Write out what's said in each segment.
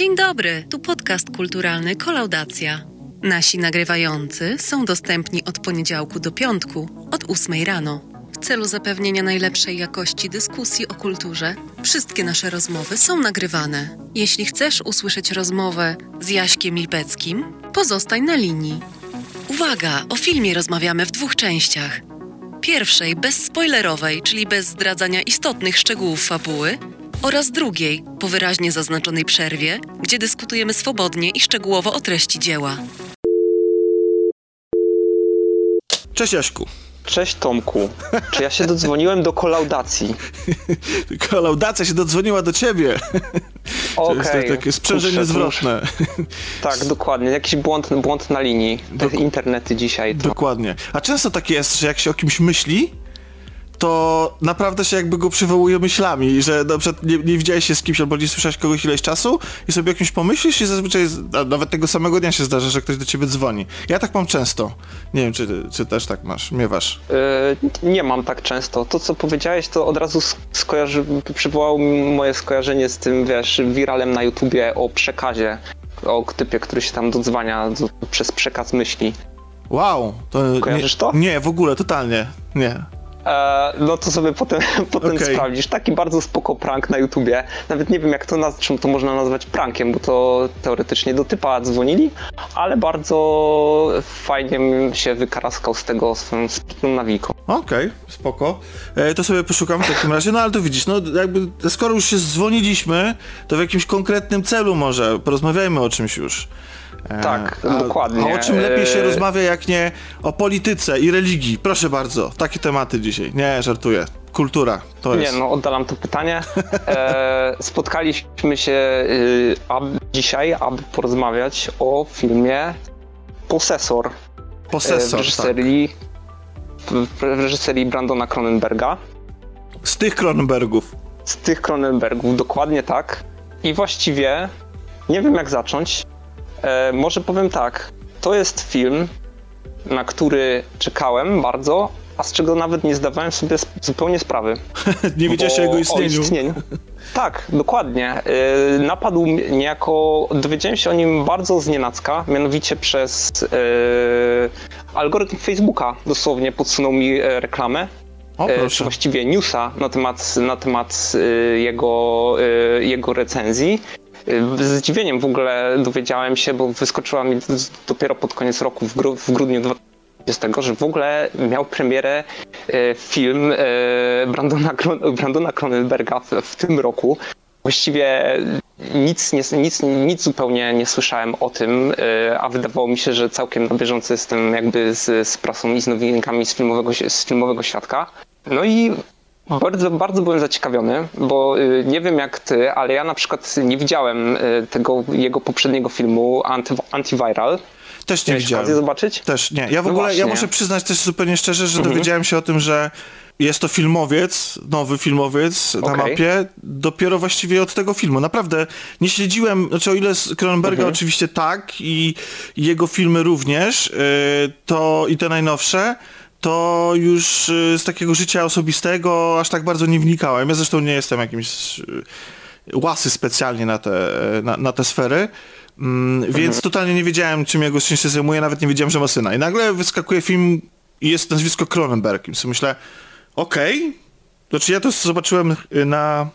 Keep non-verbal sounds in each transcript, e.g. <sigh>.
Dzień dobry, tu podcast kulturalny Kolaudacja. Nasi nagrywający są dostępni od poniedziałku do piątku, od 8 rano. W celu zapewnienia najlepszej jakości dyskusji o kulturze, wszystkie nasze rozmowy są nagrywane. Jeśli chcesz usłyszeć rozmowę z Jaśkiem Lipeckim, pozostań na linii. Uwaga, o filmie rozmawiamy w dwóch częściach. Pierwszej bezspoilerowej, czyli bez zdradzania istotnych szczegółów fabuły, oraz drugiej, po wyraźnie zaznaczonej przerwie, gdzie dyskutujemy swobodnie i szczegółowo o treści dzieła. Cześć Jaśku. Cześć Tomku. Czy ja się dodzwoniłem do kolaudacji? <laughs> Kolaudacja się dodzwoniła do ciebie. Okej. To jest takie sprzężenie Kurczę, zwrotne. Tak, dokładnie. Jakiś błąd, błąd na linii. Te Dok- internety dzisiaj. To... Dokładnie. A często tak jest, że jak się o kimś myśli, to naprawdę się jakby go przywołuje myślami, że na przykład nie, nie widziałeś się z kimś albo nie słyszałeś kogoś ileś czasu i sobie o kimś pomyślisz i zazwyczaj nawet tego samego dnia się zdarza, że ktoś do ciebie dzwoni. Ja tak mam często. Nie wiem, czy, czy też tak masz, miewasz. Yy, nie mam tak często. To, co powiedziałeś, to od razu sk- skojarzy... przywołało mi moje skojarzenie z tym, wiesz, wiralem na YouTubie o przekazie. O typie, który się tam dodzwania do, przez przekaz myśli. Wow. To Kojarzysz nie, to? Nie, w ogóle, totalnie. Nie. E, no to sobie potem, <laughs> potem Okej. sprawdzisz. Taki bardzo spoko prank na YouTubie. Nawet nie wiem jak to naz- czym to można nazwać prankiem, bo to teoretycznie do typa dzwonili, ale bardzo fajnie się wykaraskał z tego swoją sprytną nawiką. Okej, spoko. E, to sobie poszukam w takim razie. No ale to widzisz, no jakby skoro już się dzwoniliśmy, to w jakimś konkretnym celu może porozmawiajmy o czymś już. E, Tak, a, dokładnie. A o czym lepiej się E, rozmawia, jak nie o polityce i religii? Proszę bardzo, takie tematy dzisiaj. Nie, żartuję. Kultura, to Nie jest. no, oddalam to pytanie. <laughs> E, spotkaliśmy się y, ab, dzisiaj, aby porozmawiać o filmie Posesor e, w Posesor, tak. reżyserii, w, w reżyserii Brandona Cronenberga. Z tych Cronenbergów. z tych Cronenbergów, dokładnie tak. I właściwie nie wiem jak zacząć. E, może powiem tak. To jest film, na który czekałem bardzo, a z czego nawet nie zdawałem sobie zupełnie sprawy. <laughs> nie wiedziałeś o jego istnieniu. O istnieniu. Tak, dokładnie. E, napadł niejako, dowiedziałem się o nim bardzo znienacka, mianowicie przez e, algorytm Facebooka dosłownie podsunął mi e, reklamę O, e, właściwie newsa na temat, na temat e, jego, jego recenzji. E, Z zdziwieniem w ogóle dowiedziałem się, bo wyskoczyła mi dopiero pod koniec roku, w, gru, w grudniu 2020, że w ogóle miał premierę e, film e, Brandona, Brandona Cronenberga w, w tym roku. Właściwie nic, nie, nic, nic zupełnie nie słyszałem o tym, a wydawało mi się, że całkiem na bieżąco jestem jakby z, z prasą i z nowinkami z filmowego, z filmowego świadka. No i bardzo, bardzo byłem zaciekawiony, bo y, nie wiem jak ty, ale ja na przykład nie widziałem y, tego jego poprzedniego filmu Anty, Antiviral. Też nie Miałeś widziałem. okazję zobaczyć? Też nie. Ja w No ogóle, ja właśnie. Mhm. muszę przyznać też zupełnie szczerze, że dowiedziałem się o tym, że jest to filmowiec, nowy filmowiec na Okej. mapie, dopiero właściwie od tego filmu. Naprawdę nie śledziłem, znaczy o ile z Cronenberga Mhm. oczywiście tak i i jego filmy również, yy, to i te najnowsze, to już yy, z takiego życia osobistego aż tak bardzo nie wnikałem. Ja zresztą nie jestem jakimś yy, łasy specjalnie na te, na, na te sfery. Mm, Więc totalnie nie wiedziałem, czym jego syn się zajmuje, nawet nie wiedziałem, że ma syna. I nagle wyskakuje film i jest nazwisko Cronenberg. I myślę, okej. Znaczy ja to zobaczyłem y, na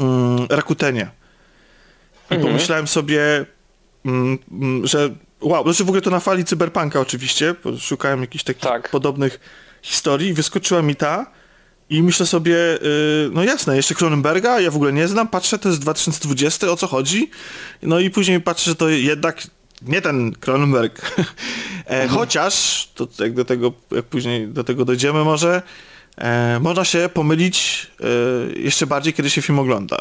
mm, Rakutenie. I pomyślałem sobie, mm, mm, że wow, znaczy w ogóle to na fali cyberpunka oczywiście, bo szukałem jakichś takich Tak. podobnych historii wyskoczyła mi ta i myślę sobie, y, no jasne, jeszcze Cronenberga, ja w ogóle nie znam, patrzę, to jest 2020, o co chodzi? No i później patrzę, że to jednak nie ten Cronenberg. e, chociaż, to jak do tego, jak później do tego dojdziemy może, e, można się pomylić e, jeszcze bardziej, kiedy się film ogląda.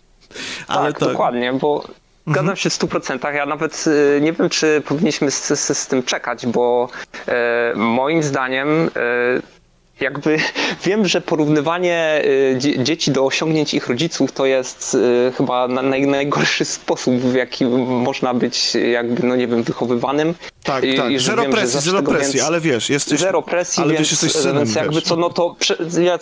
<laughs> Ale tak, to, dokładnie, bo zgadzam się w 100%. Ja nawet y, nie wiem, czy powinniśmy z, z, z tym czekać, bo e, moim zdaniem e, jakby <laughs> wiem, że porównywanie y, dzieci do osiągnięć ich rodziców to jest y, chyba naj, najgorszy <laughs> sposób, w jaki można być jakby, no nie wiem, wychowywanym. Tak, I, tak. Zero wiem, presji, zero presji, więc, ale wiesz, jesteś... Zero presji, ale więc, wiesz, jesteś synem, więc jakby wiesz. co, no to,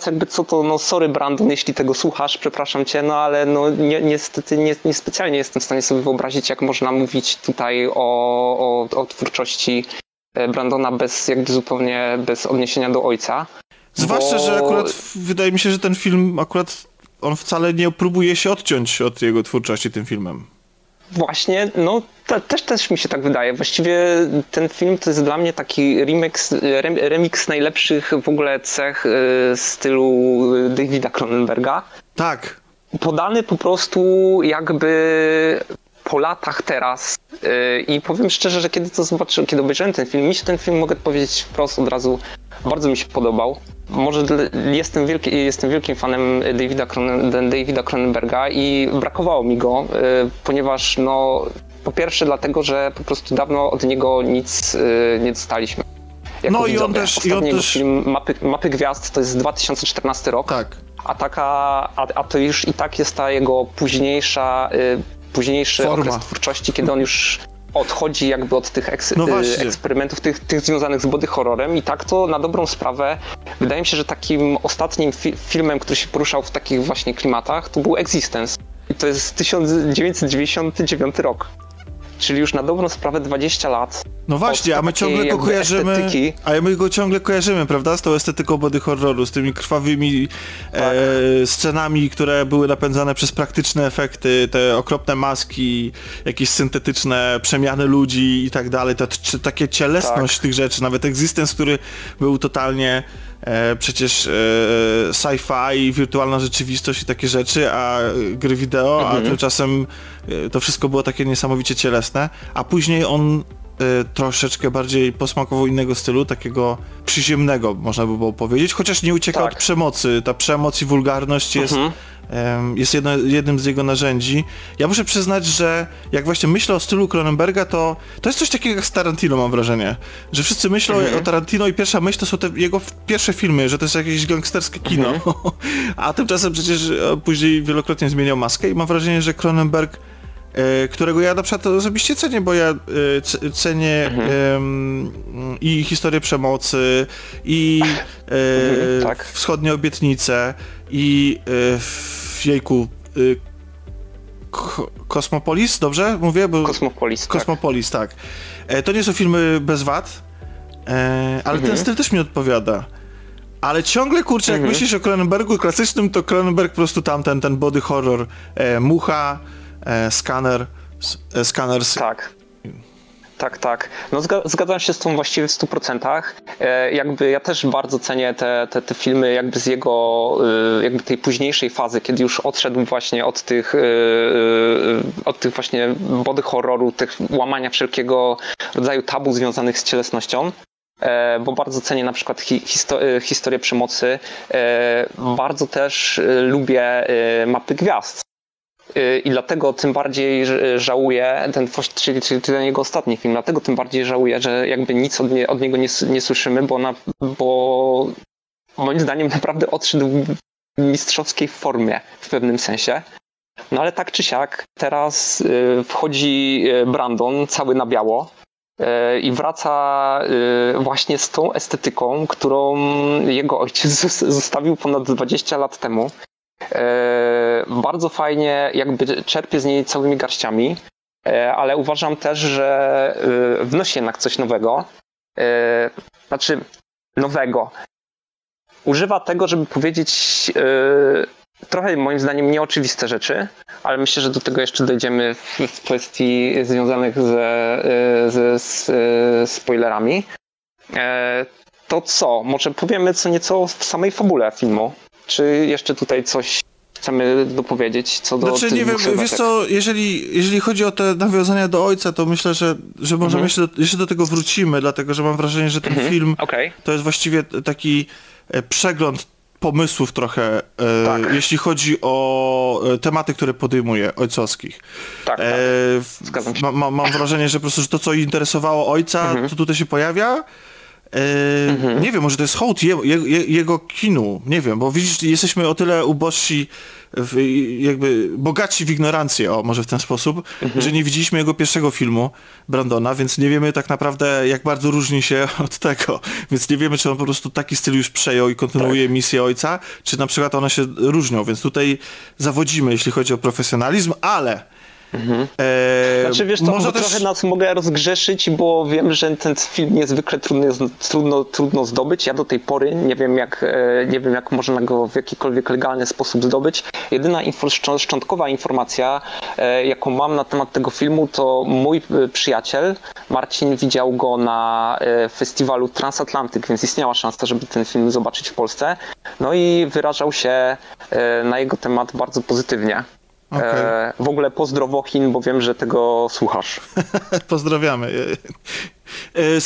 jakby co to, no sorry Brandon, jeśli tego słuchasz, przepraszam cię, no ale no ni niestety nie, niespecjalnie jestem w stanie sobie wyobrazić, jak można mówić tutaj o, o, o twórczości e, Brandona bez jakby zupełnie bez odniesienia do ojca. Zwłaszcza, bo... że akurat wydaje mi się, że ten film akurat on wcale nie próbuje się odciąć od jego twórczości tym filmem. Właśnie, no te, też, też mi się tak wydaje. Właściwie ten film to jest dla mnie taki remix, remix najlepszych w ogóle cech y, stylu Davida Cronenberga. Tak. Podany po prostu jakby po latach teraz yy, i powiem szczerze, że kiedy to zobaczyłem, kiedy obejrzałem ten film, mi się ten film, mogę powiedzieć wprost od razu, bardzo mi się podobał. Może jestem, wielki, jestem wielkim fanem Davida, Cronen, Davida Cronenberga i brakowało mi go, yy, ponieważ no, po pierwsze dlatego, że po prostu dawno od niego nic yy, nie dostaliśmy. No i on też... Ostatni i on też... film Mapy, Mapy Gwiazd to jest 2014 rok. Tak. A, taka, a, a to już i tak jest ta jego późniejsza późniejszy Forma. okres twórczości, kiedy on już odchodzi jakby od tych eks no eksperymentów, tych, tych związanych z body horrorem i tak to na dobrą sprawę wydaje mi się, że takim ostatnim fi filmem, który się poruszał w takich właśnie klimatach, to był Existence. I to jest 1999 rok czyli już na dobrą sprawę 20 lat. No właśnie, a my ciągle go kojarzymy, estetyki. a my go ciągle kojarzymy, prawda, z tą estetyką body horroru, z tymi krwawymi tak. e, scenami, które były napędzane przez praktyczne efekty, te okropne maski, jakieś syntetyczne przemiany ludzi i tak dalej, to, takie cielesność tak. tych rzeczy, nawet Existence, który był totalnie e, przecież e, sci-fi, wirtualna rzeczywistość i takie rzeczy, a gry wideo, mhm. a tymczasem e, to wszystko było takie niesamowicie cielesne, a później on e, troszeczkę bardziej posmakował innego stylu, takiego przyziemnego, można by było powiedzieć, chociaż nie ucieka tak. od przemocy. Ta przemoc i wulgarność jest mhm jest jedno, jednym z jego narzędzi. Ja muszę przyznać, że jak właśnie myślę o stylu Cronenberga, to to jest coś takiego jak z Tarantino, mam wrażenie. Że wszyscy myślą mhm. o Tarantino i pierwsza myśl to są te jego pierwsze filmy, że to jest jakieś gangsterskie kino. Mhm. <laughs> A tymczasem przecież e, później wielokrotnie zmieniał maskę i mam wrażenie, że Cronenberg e, którego ja na przykład osobiście cenię, bo ja e, cenię mhm. um, i historię przemocy, i mhm, tak. wschodnie obietnice, i w jejku Kosmopolis, dobrze mówię? Bo... Kosmopolis, Kosmopolis, tak. tak. E, to nie są filmy bez wad, e, ale mhm. ten styl też mi odpowiada. Ale ciągle, kurczę, jak mhm. myślisz o Cronenbergu klasycznym, to Cronenberg po prostu tamten, ten body horror, e, Mucha, e, Scanner, e, Scanners. Tak. Tak, tak. No zgadzam się z tą właściwie w 100%. E, jakby ja też bardzo cenię te, te, te filmy jakby z jego e, jakby tej późniejszej fazy, kiedy już odszedł właśnie od tych e, od tych właśnie body horroru, tych łamania wszelkiego rodzaju tabu związanych z cielesnością bo bardzo cenię na przykład histo historię przemocy. Bardzo też lubię mapy gwiazd. Y, I dlatego tym bardziej żałuję, ten, czyli, czyli ten jego ostatni film, dlatego tym bardziej żałuję, że jakby nic od, nie, od niego nie, nie słyszymy, bo, na, bo moim zdaniem naprawdę odszedł w mistrzowskiej formie w pewnym sensie. No ale tak czy siak, teraz y, wchodzi y, Brandon cały na biało i wraca właśnie z tą estetyką, którą jego ojciec <laughs> zostawił ponad 20 lat temu. E, bardzo fajnie jakby czerpie z niej całymi garściami, e, ale uważam też, że e, wnosi jednak coś nowego. Znaczy, nowego. Używa tego, żeby powiedzieć trochę moim zdaniem nieoczywiste rzeczy, ale myślę, że do tego jeszcze dojdziemy w kwestii związanych ze, ze spoilerami. To co? Może powiemy co nieco w samej fabule filmu. Czy jeszcze tutaj coś chcemy dopowiedzieć co do Znaczy nie wiem, wiesz co, jeżeli, jeżeli chodzi o te nawiązania do ojca, to myślę, że, że możemy mhm. jeszcze, do, jeszcze do tego wrócimy, dlatego że mam wrażenie, że ten mhm. film okay. to jest właściwie taki e, przegląd pomysłów trochę, e, tak. jeśli chodzi o e, tematy, które podejmuje ojcowskich. Tak, tak. E, ma, ma, mam wrażenie, że po prostu że to, co interesowało ojca, mhm. to tutaj się pojawia. E, mhm. Nie wiem, może to jest hołd je, je, jego kinu, nie wiem, bo widzisz, jesteśmy o tyle ubożsi, w, jakby bogaci w ignorancję, o, może w ten sposób, mhm. że nie widzieliśmy jego pierwszego filmu, Brandona, więc nie wiemy tak naprawdę, jak bardzo różni się <laughs> od tego, więc nie wiemy, czy on po prostu taki styl już przejął i kontynuuje tak. misję ojca, czy na przykład one się różnią, więc tutaj zawodzimy, jeśli chodzi o profesjonalizm, ale Mhm. E, znaczy wiesz, to może też... trochę nas mogę rozgrzeszyć, bo wiem, że ten film niezwykle trudny jest, trudno, trudno zdobyć. Ja do tej pory nie wiem, jak, e, nie wiem, jak można go w jakikolwiek legalny sposób zdobyć. Jedyna info, szczątkowa informacja, e, jaką mam na temat tego filmu, to mój e, przyjaciel Marcin widział go na festiwalu Transatlantyk, więc istniała szansa, żeby ten film zobaczyć w Polsce. No i wyrażał się na jego temat bardzo pozytywnie. Okay. E, w ogóle pozdrowo Chin, bo wiem, że tego słuchasz. <laughs> Pozdrawiamy. E,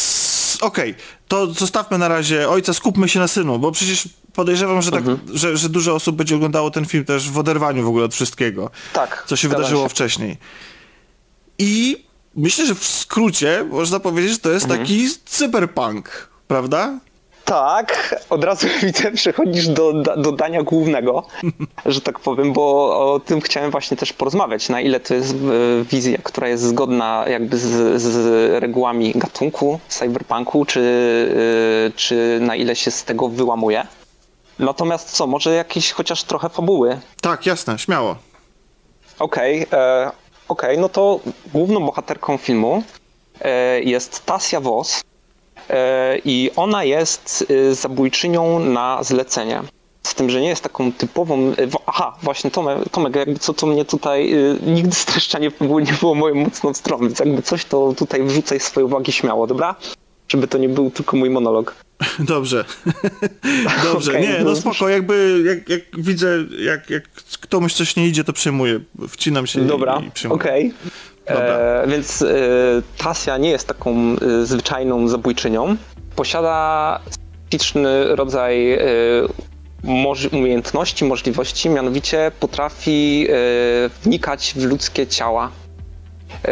Okej, okay. to zostawmy na razie ojca, skupmy się na synu, bo przecież podejrzewam, że, tak, mhm. że, że dużo osób będzie oglądało ten film też w oderwaniu w ogóle od wszystkiego, tak, co się wydarzyło się. wcześniej. I myślę, że w skrócie można powiedzieć, że to jest mhm. taki cyberpunk, prawda? Tak, od razu <laughs> widzę, przechodzisz do, do dania głównego, że tak powiem, bo o tym chciałem właśnie też porozmawiać, na ile to jest e, wizja, która jest zgodna jakby z, z regułami gatunku, cyberpunku, czy, e, czy na ile się z tego wyłamuje. Natomiast co, może jakieś chociaż trochę fabuły? Tak, jasne, śmiało. Okej, okay, e, okej, okay, no to główną bohaterką filmu jest Tasia Voss, i ona jest y, zabójczynią na zlecenie. Z tym, że nie jest taką typową. Y, aha, właśnie Tomek, Tomek jakby co to mnie tutaj. Y, nigdy streszcza nie, nie było moją mocną stroną, więc jakby coś to tutaj wrzucaj swoje uwagi śmiało, dobra? Żeby to nie był tylko mój monolog. <laughs> Dobrze. <laughs> Dobrze. Okay, nie, no, no spoko, jakby jak, jak widzę, jak, jak komuś coś nie idzie, to przejmuję. Wcinam się Dobra, i okej. Okay. E, więc e, Tasia nie jest taką e, zwyczajną zabójczynią. Posiada specyficzny rodzaj e, umiejętności, możliwości, mianowicie potrafi wnikać w ludzkie ciała.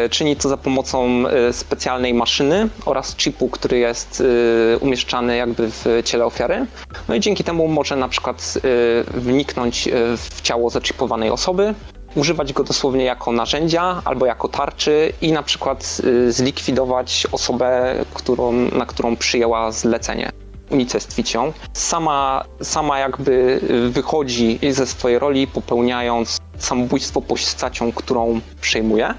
Czyni to za pomocą specjalnej maszyny oraz chipu, który jest umieszczany jakby w ciele ofiary. No i dzięki temu może na przykład wniknąć w ciało zaczipowanej osoby, używać go dosłownie jako narzędzia albo jako tarczy i na przykład y, zlikwidować osobę, którą, na którą przyjęła zlecenie unicestwić ją. Sama, sama jakby wychodzi ze swojej roli, popełniając samobójstwo postacią, którą przejmuje.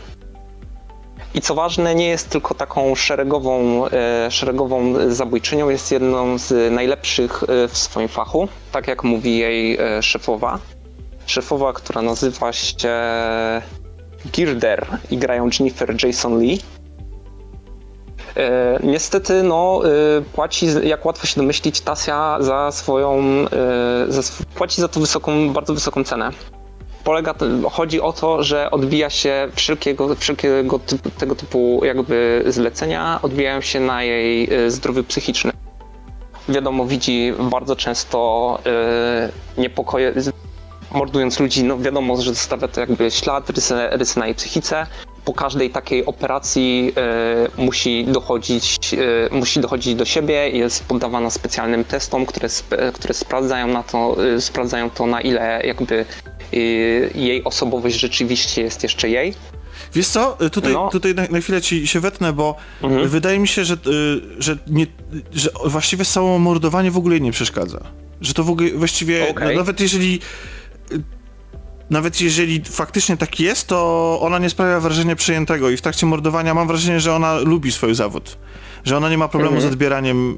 I co ważne, nie jest tylko taką szeregową, e, szeregową zabójczynią, jest jedną z najlepszych e, w swoim fachu, tak jak mówi jej e, szefowa szefowa, która nazywa się Girder i grają Jennifer Jason Lee. Niestety, no, e, płaci, jak łatwo się domyślić, Tasia za swoją, e, za, płaci za to wysoką, bardzo wysoką cenę. Polega, chodzi o to, że odbija się wszelkiego, wszelkiego typu, tego typu jakby zlecenia, odbijają się na jej e, zdrowiu psychicznym. Wiadomo, widzi bardzo często niepokoje, mordując ludzi, no wiadomo, że zostawia to jakby ślad, rysy, rysy na jej psychice. Po każdej takiej operacji y, musi, dochodzić, y, musi dochodzić do siebie i jest poddawana specjalnym testom, które, które sprawdzają, na to, y, sprawdzają to, na ile jakby jej osobowość rzeczywiście jest jeszcze jej. Wiesz co, tutaj, no. tutaj na, na, chwilę ci się wetnę, bo mhm. wydaje mi się, że, że, nie, że właściwie samo mordowanie w ogóle nie przeszkadza. Że to w ogóle właściwie, okay. no, nawet jeżeli nawet jeżeli faktycznie tak jest, to ona nie sprawia wrażenia przyjętego i w trakcie mordowania mam wrażenie, że ona lubi swój zawód że ona nie ma problemu mhm. z odbieraniem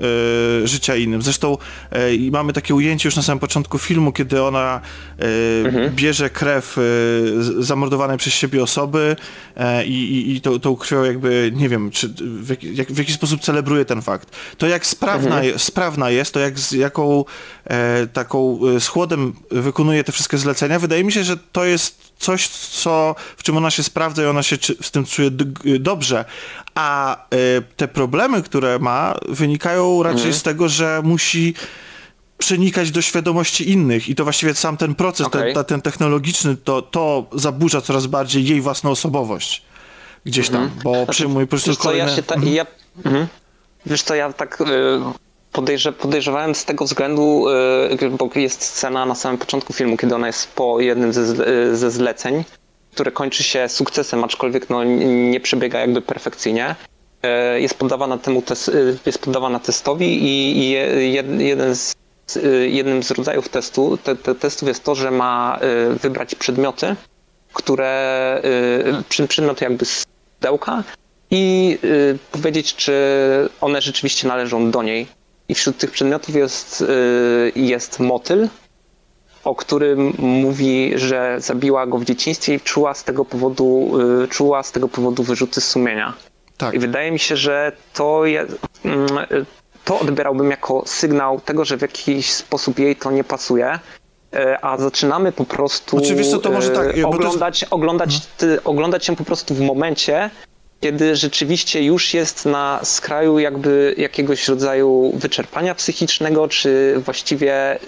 e, życia innym. Zresztą e, mamy takie ujęcie już na samym początku filmu, kiedy ona e, mhm. bierze krew zamordowanej przez siebie osoby i, i tą, tą krwią jakby, nie wiem, czy w, jak, w jaki sposób celebruje ten fakt. To jak sprawna, mhm. sprawna jest, to jak z jaką taką z chłodem wykonuje te wszystkie zlecenia, wydaje mi się, że to jest coś, co, w czym ona się sprawdza i ona się z tym czuje dobrze, a y, te problemy, które ma, wynikają raczej mhm. z tego, że musi przenikać do świadomości innych i to właściwie sam ten proces, okay. ten, ta, ten technologiczny, to, to zaburza coraz bardziej jej własną osobowość gdzieś tam, mhm. bo znaczy, przyjmuje po prostu kolejne... Co, ja ta, mhm. ja, mhm. Wiesz co, ja tak... Y Podejrze, podejrzewałem z tego względu, bo jest scena na samym początku filmu, kiedy ona jest po jednym ze, ze zleceń, które kończy się sukcesem, aczkolwiek no, nie przebiega jakby perfekcyjnie. Jest poddawana temu jest poddawana testowi i jeden z, jednym z rodzajów testu, te, te testów jest to, że ma wybrać przedmioty, które, przedmioty jakby z pudełka i powiedzieć, czy one rzeczywiście należą do niej i wśród tych przedmiotów jest, y, jest motyl, o którym mówi, że zabiła go w dzieciństwie i czuła z tego powodu, y, czuła z tego powodu wyrzuty sumienia. Tak. I wydaje mi się, że to, je, mm, to odbierałbym jako sygnał tego, że w jakiś sposób jej to nie pasuje y, a zaczynamy po prostu Oczywiście to może tak, oglądać, jest... oglądać, hmm. oglądać się po prostu w momencie, kiedy rzeczywiście już jest na skraju jakby jakiegoś rodzaju wyczerpania psychicznego, czy właściwie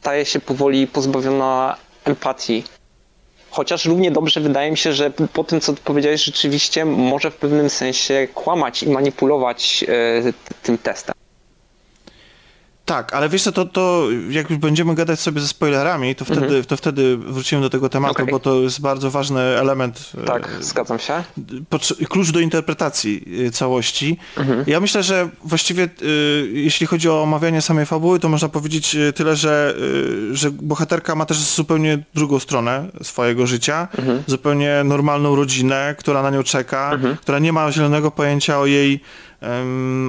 staje się powoli pozbawiona empatii. Chociaż równie dobrze wydaje mi się, że po tym, co powiedziałeś, rzeczywiście może w pewnym sensie kłamać i manipulować e, tym testem. Tak, ale wiesz co, to, to jak już będziemy gadać sobie ze spoilerami, to wtedy, mhm. to wtedy wrócimy do tego tematu, okay. bo to jest bardzo ważny element. E, tak, zgadzam się. Klucz do interpretacji e, całości. Mhm. Ja myślę, że właściwie e, jeśli chodzi o omawianie samej fabuły, to można powiedzieć tyle, że, że bohaterka ma też zupełnie drugą stronę swojego życia, mhm. zupełnie normalną rodzinę, która na nią czeka, mhm. która nie ma zielonego pojęcia o jej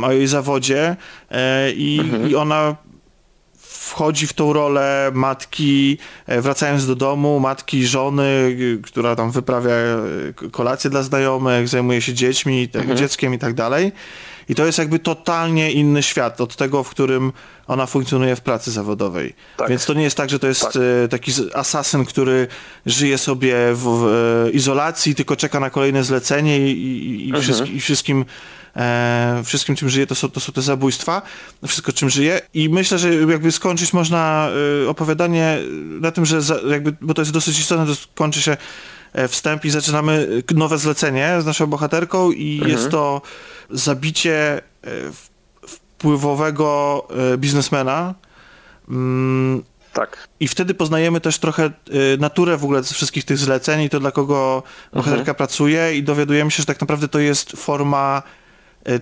o jej zawodzie e, i, mhm. i ona wchodzi w tą rolę matki, e, wracając do domu, matki, żony, która tam wyprawia e, kolację dla znajomych, zajmuje się dziećmi, mhm. dzieckiem i tak dalej. I to jest jakby totalnie inny świat od tego, w którym ona funkcjonuje w pracy zawodowej. Tak. Więc to nie jest tak, że to jest tak. taki asasyn, który żyje sobie w, w, izolacji, tylko czeka na kolejne zlecenie i, i, i, mhm. i wszystkim e, wszystkim czym żyje to są, to są te zabójstwa, wszystko czym żyje i myślę, że jakby skończyć można e, opowiadanie na tym, że za, jakby, bo to jest dosyć istotne, to skończy się e, wstęp i zaczynamy nowe zlecenie z naszą bohaterką i mhm. jest to zabicie e, wpływowego biznesmena. Mm, tak. I wtedy poznajemy też trochę naturę w ogóle wszystkich tych zleceń i to dla kogo bohaterka mhm. pracuje i dowiadujemy się, że tak naprawdę to jest forma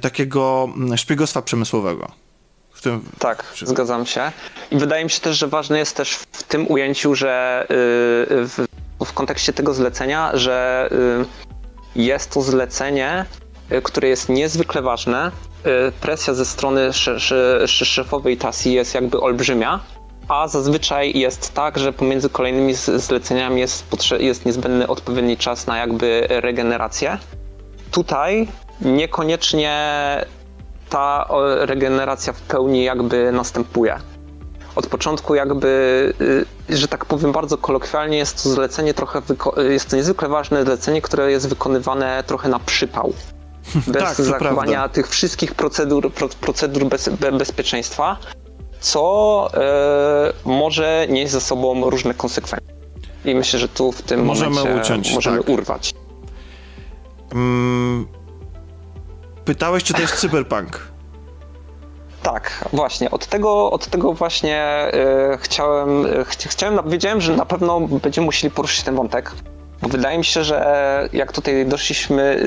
takiego mm, szpiegostwa przemysłowego. Tym... Tak, zgadzam się. I wydaje mi się też, że ważne jest też w tym ujęciu, że y, w, w kontekście tego zlecenia, że y, jest to zlecenie, które jest niezwykle ważne. Presja ze strony szefowej TASI jest jakby olbrzymia, a zazwyczaj jest tak, że pomiędzy kolejnymi zleceniami jest, jest niezbędny odpowiedni czas na jakby regenerację. Tutaj niekoniecznie ta regeneracja w pełni jakby następuje. Od początku jakby, y, że tak powiem bardzo kolokwialnie, jest to zlecenie trochę, jest to niezwykle ważne zlecenie, które jest wykonywane trochę na przypał. <laughs> Bez tak, zachowania tych wszystkich procedur, procedur bez, bezpieczeństwa, co y, może nieść ze sobą różne konsekwencje. I myślę, że tu w tym możemy momencie uciąć, możemy tak. urwać. Mm, Pytałeś, czy to jest cyberpunk. Tak, właśnie. Od tego, od tego właśnie yy, chciałem, yy, chciałem, wiedziałem, że na pewno będziemy musieli poruszyć ten wątek, bo wydaje mi się, że jak tutaj doszliśmy,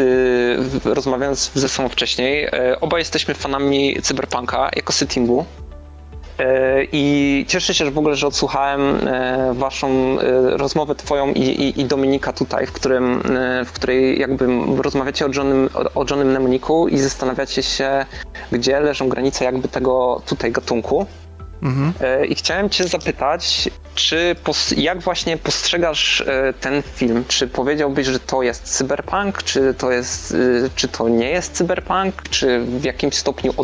yy, rozmawiając ze sobą wcześniej, yy, oba jesteśmy fanami cyberpunka jako settingu, E, I cieszę się że w ogóle, że odsłuchałem e, waszą e, rozmowę twoją i, i, i Dominika tutaj, w, którym, w której jakby rozmawiacie o Johnem, o Johnem Mnemoniku i zastanawiacie się, gdzie leżą granice jakby tego tutaj gatunku. Mhm. I chciałem cię zapytać, czy jak właśnie postrzegasz ten film? Czy powiedziałbyś, że to jest cyberpunk? Czy to, jest, czy to nie jest cyberpunk? Czy w jakimś stopniu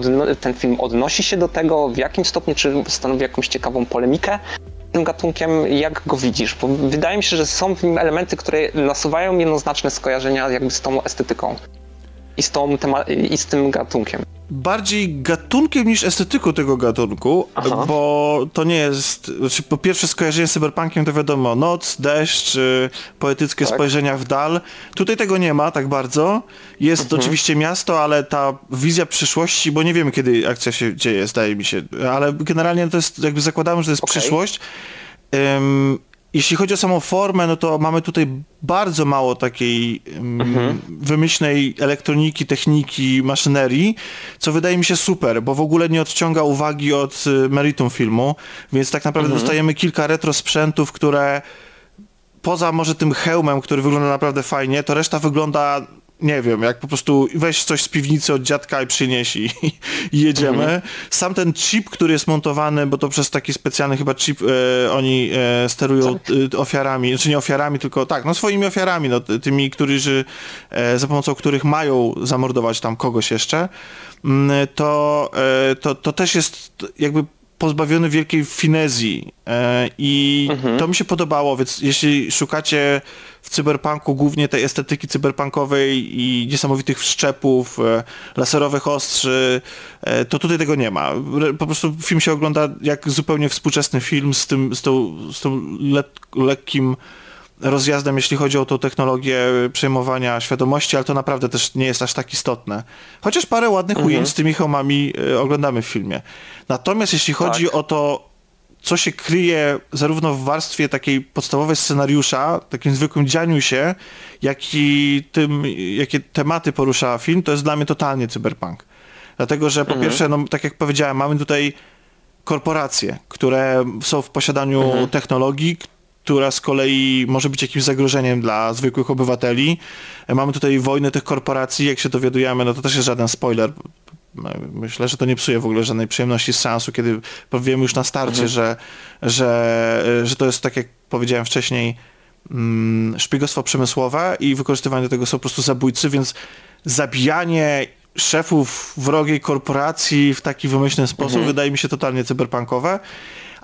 ten film odnosi się do tego? W jakim stopniu? Czy stanowi jakąś ciekawą polemikę? tym gatunkiem, jak go widzisz? Bo wydaje mi się, że są w nim elementy, które nasuwają jednoznaczne skojarzenia jakby z tą estetyką i z, tą i z tym gatunkiem. bardziej gatunkiem niż estetyką tego gatunku, Aha. bo to nie jest, znaczy po pierwsze skojarzenie z cyberpunkiem to wiadomo, noc, deszcz, poetyckie tak. spojrzenia w dal. Tutaj tego nie ma tak bardzo. Jest mhm. oczywiście miasto, ale ta wizja przyszłości, bo nie wiemy kiedy akcja się dzieje, zdaje mi się, ale generalnie to jest, jakby zakładamy, że to jest okay. przyszłość. Um, jeśli chodzi o samą formę, no to mamy tutaj bardzo mało takiej mhm. wymyślnej elektroniki, techniki, maszynerii, co wydaje mi się super, bo w ogóle nie odciąga uwagi od y, meritum filmu, więc tak naprawdę mhm. dostajemy kilka retro sprzętów, które poza może tym hełmem, który wygląda naprawdę fajnie, to reszta wygląda nie wiem, jak po prostu weź coś z piwnicy od dziadka i przynieś i, <laughs> i jedziemy. Mhm. Sam ten chip, który jest montowany, bo to przez taki specjalny chyba chip e, oni e, sterują e, ofiarami, znaczy nie ofiarami, tylko tak, no swoimi ofiarami, no, tymi, którzy, e, za pomocą których mają zamordować tam kogoś jeszcze, mm, to, e, to, to też jest jakby pozbawiony wielkiej finezji e, i mhm. to mi się podobało, więc jeśli szukacie w cyberpunku głównie tej estetyki cyberpunkowej i niesamowitych wszczepów, e, laserowych ostrzy, e, to tutaj tego nie ma. Po prostu film się ogląda jak zupełnie współczesny film z tym, z tą, z tą lekkim rozjazdem, jeśli chodzi o tą technologię przejmowania świadomości, ale to naprawdę też nie jest aż tak istotne. Chociaż parę ładnych mhm. ujęć z tymi hełmami y, oglądamy w filmie. Natomiast jeśli chodzi tak. o to, co się kryje zarówno w warstwie takiej podstawowej scenariusza, takim zwykłym dzianiu się, jak i tym, jakie tematy porusza film, to jest dla mnie totalnie cyberpunk. Dlatego, że po mhm. pierwsze, no, tak jak powiedziałem, mamy tutaj korporacje, które są w posiadaniu mhm. technologii, która z kolei może być jakimś zagrożeniem dla zwykłych obywateli. Mamy tutaj wojnę tych korporacji, jak się dowiadujemy, no to też jest żaden spoiler. Myślę, że to nie psuje w ogóle żadnej przyjemności z seansu, kiedy powiemy już na starcie, mhm. że, że, że to jest tak jak powiedziałem wcześniej, mm, szpiegostwo przemysłowe i wykorzystywanie do tego są po prostu zabójcy, więc zabijanie szefów wrogiej korporacji w taki wymyślny sposób mhm. wydaje mi się totalnie cyberpunkowe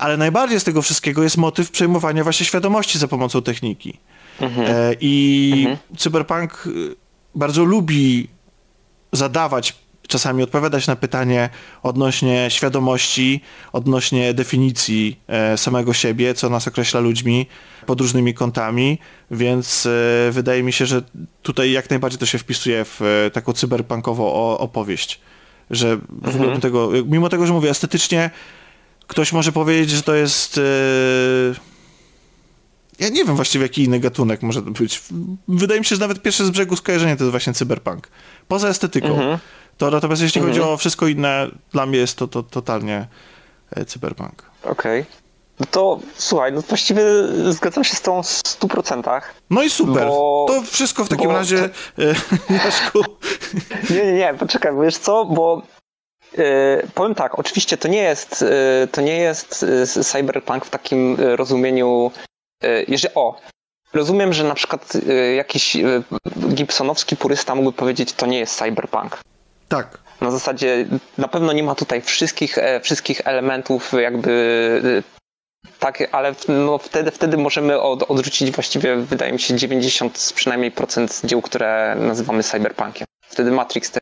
ale najbardziej z tego wszystkiego jest motyw przejmowania właśnie świadomości za pomocą techniki. Mhm. E, I mhm. cyberpunk y, bardzo lubi zadawać, czasami odpowiadać na pytanie odnośnie świadomości, odnośnie definicji e, samego siebie, co nas określa ludźmi pod różnymi kątami, więc e, wydaje mi się, że tutaj jak najbardziej to się wpisuje w e, taką cyberpunkową opowieść. Że w ogóle mhm. tego, mimo tego, że mówię estetycznie ktoś może powiedzieć, że to jest... Yy... Ja nie wiem właściwie jaki inny gatunek może to być. Wydaje mi się, że nawet pierwsze z brzegu skojarzenie to jest właśnie cyberpunk. Poza estetyką. Mhm. To natomiast jeśli chodzi mhm. o wszystko inne, dla mnie jest to, to totalnie e, cyberpunk. Okej. Okay. No to słuchaj, no właściwie zgadzam się z tą w 100%. No i super. Bo, to wszystko w takim razie, to... <laughs> Jaszku. Nie, nie, nie, poczekaj, wiesz co, bo E, powiem tak, oczywiście to nie jest, e, to nie jest e, cyberpunk w takim rozumieniu, jeżeli, o, rozumiem, że na przykład jakiś gibsonowski purysta mógłby powiedzieć, to nie jest cyberpunk. Tak. Na zasadzie na pewno nie ma tutaj wszystkich, wszystkich elementów jakby tak, ale no wtedy, wtedy możemy od, odrzucić właściwie, wydaje mi się, 90 przynajmniej procent dzieł, które nazywamy cyberpunkiem. Wtedy Matrix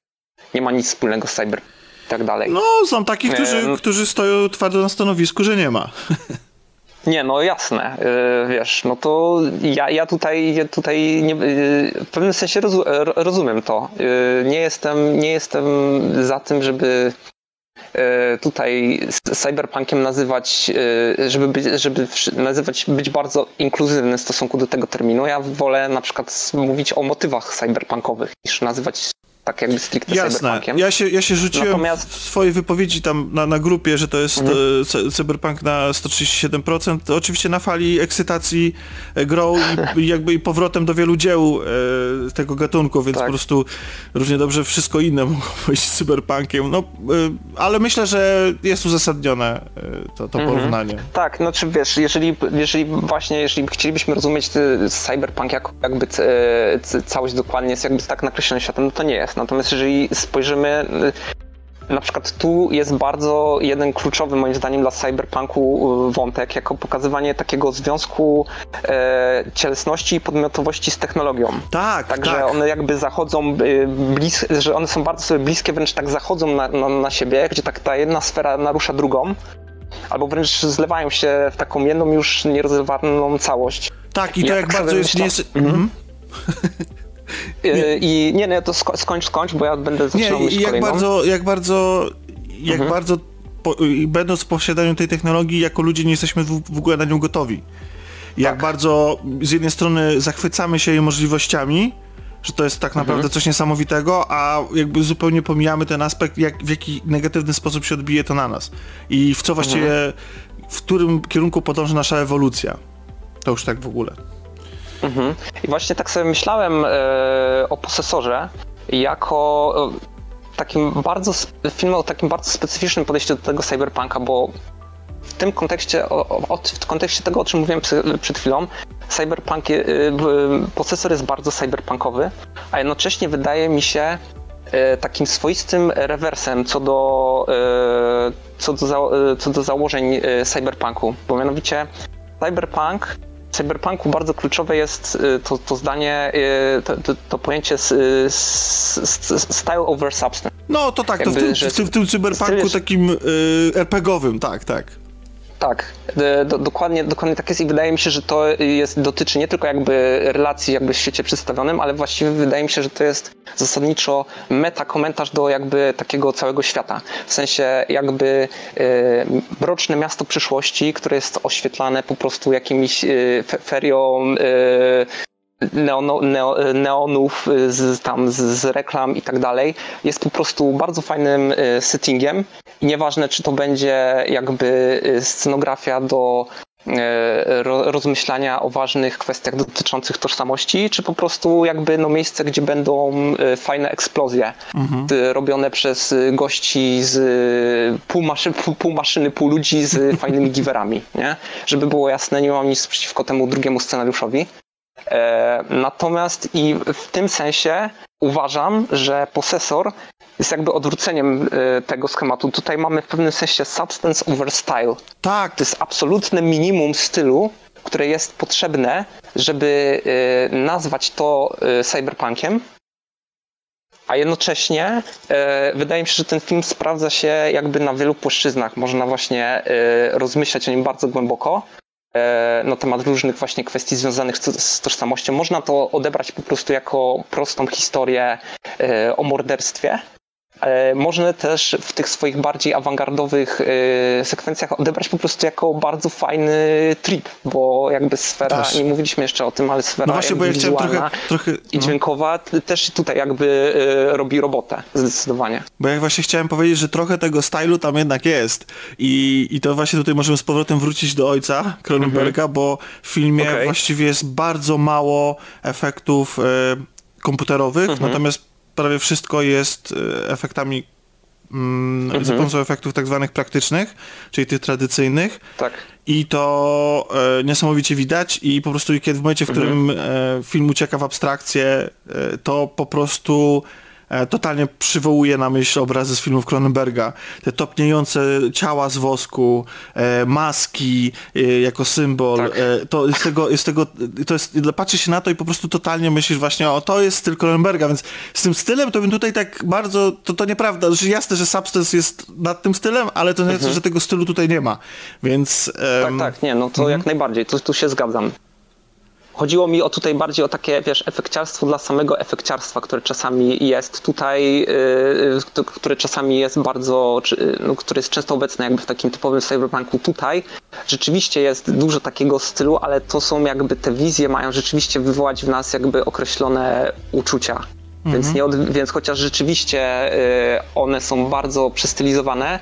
nie ma nic wspólnego z cyberpunkiem tak dalej. No, są takich, którzy, no- którzy stoją twardo na stanowisku, że nie ma. <laughs> Nie, no jasne, yy, wiesz, no to ja, ja tutaj, ja tutaj nie, yy, w pewnym sensie rozu, rozumiem to. Nie, jestem, nie jestem za tym, żeby tutaj cyberpunkiem nazywać, żeby, być, żeby nazywać, być bardzo inkluzywny w stosunku do tego terminu. Ja wolę na przykład mówić o motywach cyberpunkowych niż nazywać tak jakby stricte Jasne. cyberpunkiem. Ja się, ja się rzuciłem Natomiast... w swojej wypowiedzi tam na, na grupie, że to jest mhm. E, cyberpunk na 137%. To oczywiście na fali ekscytacji e, grą i, jakby i powrotem do wielu dzieł e, tego gatunku, więc tak. po prostu równie dobrze wszystko inne mogło <laughs> być cyberpunkiem. No, e, ale myślę, że jest uzasadnione e, to, to mhm. porównanie. Tak, znaczy wiesz, jeżeli, jeżeli właśnie, jeżeli chcielibyśmy rozumieć cyberpunk jako jakby całość dokładnie jest jakby tak nakreślonym światem, no to nie jest. Natomiast jeżeli spojrzymy na przykład tu jest bardzo jeden kluczowy moim zdaniem dla cyberpunku y, wątek, jako pokazywanie takiego związku e, cielesności i podmiotowości z technologią. Tak, Także tak. one jakby zachodzą y, blis, że one są bardzo sobie bliskie, wręcz tak zachodzą na, na, na siebie, gdzie tak ta jedna sfera narusza drugą. Albo wręcz zlewają się w taką jedną już nierozerwalną całość. Tak, i to Ja jak tak bardzo jest... mhm. <laughs> Y, I nie, nie, to sko- skończ, skończ, bo ja będę Nie, zaczynał i myśl jak kolejną. bardzo, jak bardzo, jak Mhm. bardzo po, i będąc w posiadaniu tej technologii, jako ludzie nie jesteśmy w, w ogóle na nią gotowi. Jak Tak. bardzo z jednej strony zachwycamy się jej możliwościami, że to jest tak Mhm. naprawdę coś niesamowitego, a jakby zupełnie pomijamy ten aspekt, jak, w jaki negatywny sposób się odbije to na nas. I w co właściwie, Mhm. w którym kierunku podąży nasza ewolucja. To już tak w ogóle. Mhm. I właśnie tak sobie myślałem e, o posesorze jako e, takim bardzo, film o takim bardzo specyficznym podejściu do tego cyberpunka, bo w tym kontekście, o, o, w kontekście tego, o czym mówiłem przed chwilą, cyberpunk, w- posesor jest bardzo cyberpunkowy, a jednocześnie wydaje mi się e, takim swoistym rewersem co do, e, co do, za, e, co do założeń e, cyberpunku, bo mianowicie cyberpunk cyberpunku bardzo kluczowe jest y, to, to zdanie, y, to, to, pojęcie style over substance. No to tak, to w Jakby, tym, w tym, w tym cyberpunku styl takim y, RPG-owym, tak, tak. Tak, y, do, dokładnie, dokładnie tak jest i wydaje mi się, że to jest, dotyczy nie tylko jakby relacji jakby w świecie przedstawionym, ale właściwie wydaje mi się, że to jest zasadniczo meta komentarz do jakby takiego całego świata. W sensie jakby y, mroczne miasto przyszłości, które jest oświetlane po prostu jakimiś y, fe, ferią y, neono, neo, neonów, y, z, tam z, z reklam i tak dalej, jest po prostu bardzo fajnym y, settingiem i nieważne, czy to będzie jakby y, scenografia do ro, rozmyślania o ważnych kwestiach dotyczących tożsamości, czy po prostu jakby no miejsce, gdzie będą fajne eksplozje y, robione przez gości z pół, maszy, pół, pół maszyny, pół ludzi z fajnymi <laughs> giwerami, nie? Żeby było jasne, nie mam nic przeciwko temu drugiemu scenariuszowi. E, Natomiast i w tym sensie uważam, że posesor jest jakby odwróceniem e, tego schematu. Tutaj mamy w pewnym sensie substance over style. Tak, To jest absolutne minimum stylu, które jest potrzebne, żeby e, nazwać to cyberpunkiem. A jednocześnie wydaje mi się, że ten film sprawdza się jakby na wielu płaszczyznach. Można właśnie rozmyślać o nim bardzo głęboko na temat różnych właśnie kwestii związanych z, z tożsamością. Można to odebrać po prostu jako prostą historię e, o morderstwie. E, Można też w tych swoich bardziej awangardowych e, sekwencjach odebrać po prostu jako bardzo fajny trip, bo jakby sfera, Też. nie mówiliśmy jeszcze o tym, ale sfera no właśnie, bo ja trochę, trochę i no, dźwiękowa też tutaj jakby e, robi robotę, zdecydowanie. bo ja właśnie chciałem powiedzieć, że trochę tego stylu tam jednak jest i, i to właśnie tutaj możemy z powrotem wrócić do ojca Cronenberga, bo w filmie Okej. właściwie jest bardzo mało efektów e, komputerowych, natomiast prawie wszystko jest e, efektami mm, za pomocą efektów tak zwanych praktycznych, czyli tych tradycyjnych. Tak. I to e, niesamowicie widać i po prostu kiedy w momencie, w którym e, film ucieka w abstrakcję, e, to po prostu totalnie przywołuje na myśl obrazy z filmów Cronenberga. Te topniejące ciała z wosku, e, maski e, jako symbol. Tak. E, to jest tego, jest tego, to jest, patrzy się na to i po prostu totalnie myślisz właśnie, o to jest styl Cronenberga, więc z tym stylem to bym tutaj tak bardzo, to, to nieprawda, znaczy jasne, że Substance jest nad tym stylem, ale to nie znaczy, że tego stylu tutaj nie ma, więc... Tak, tak, nie, no to jak najbardziej, tu, tu się zgadzam. Chodziło mi o tutaj bardziej o takie, wiesz, efekciarstwo dla samego efekciarstwa, które czasami jest tutaj, yy, które czasami jest bardzo, czy, no, które jest często obecne jakby w takim typowym cyberpunku. Tutaj rzeczywiście jest dużo takiego stylu, ale to są jakby te wizje mają rzeczywiście wywołać w nas jakby określone uczucia. Więc, nie od, więc chociaż rzeczywiście yy, one są bardzo przestylizowane,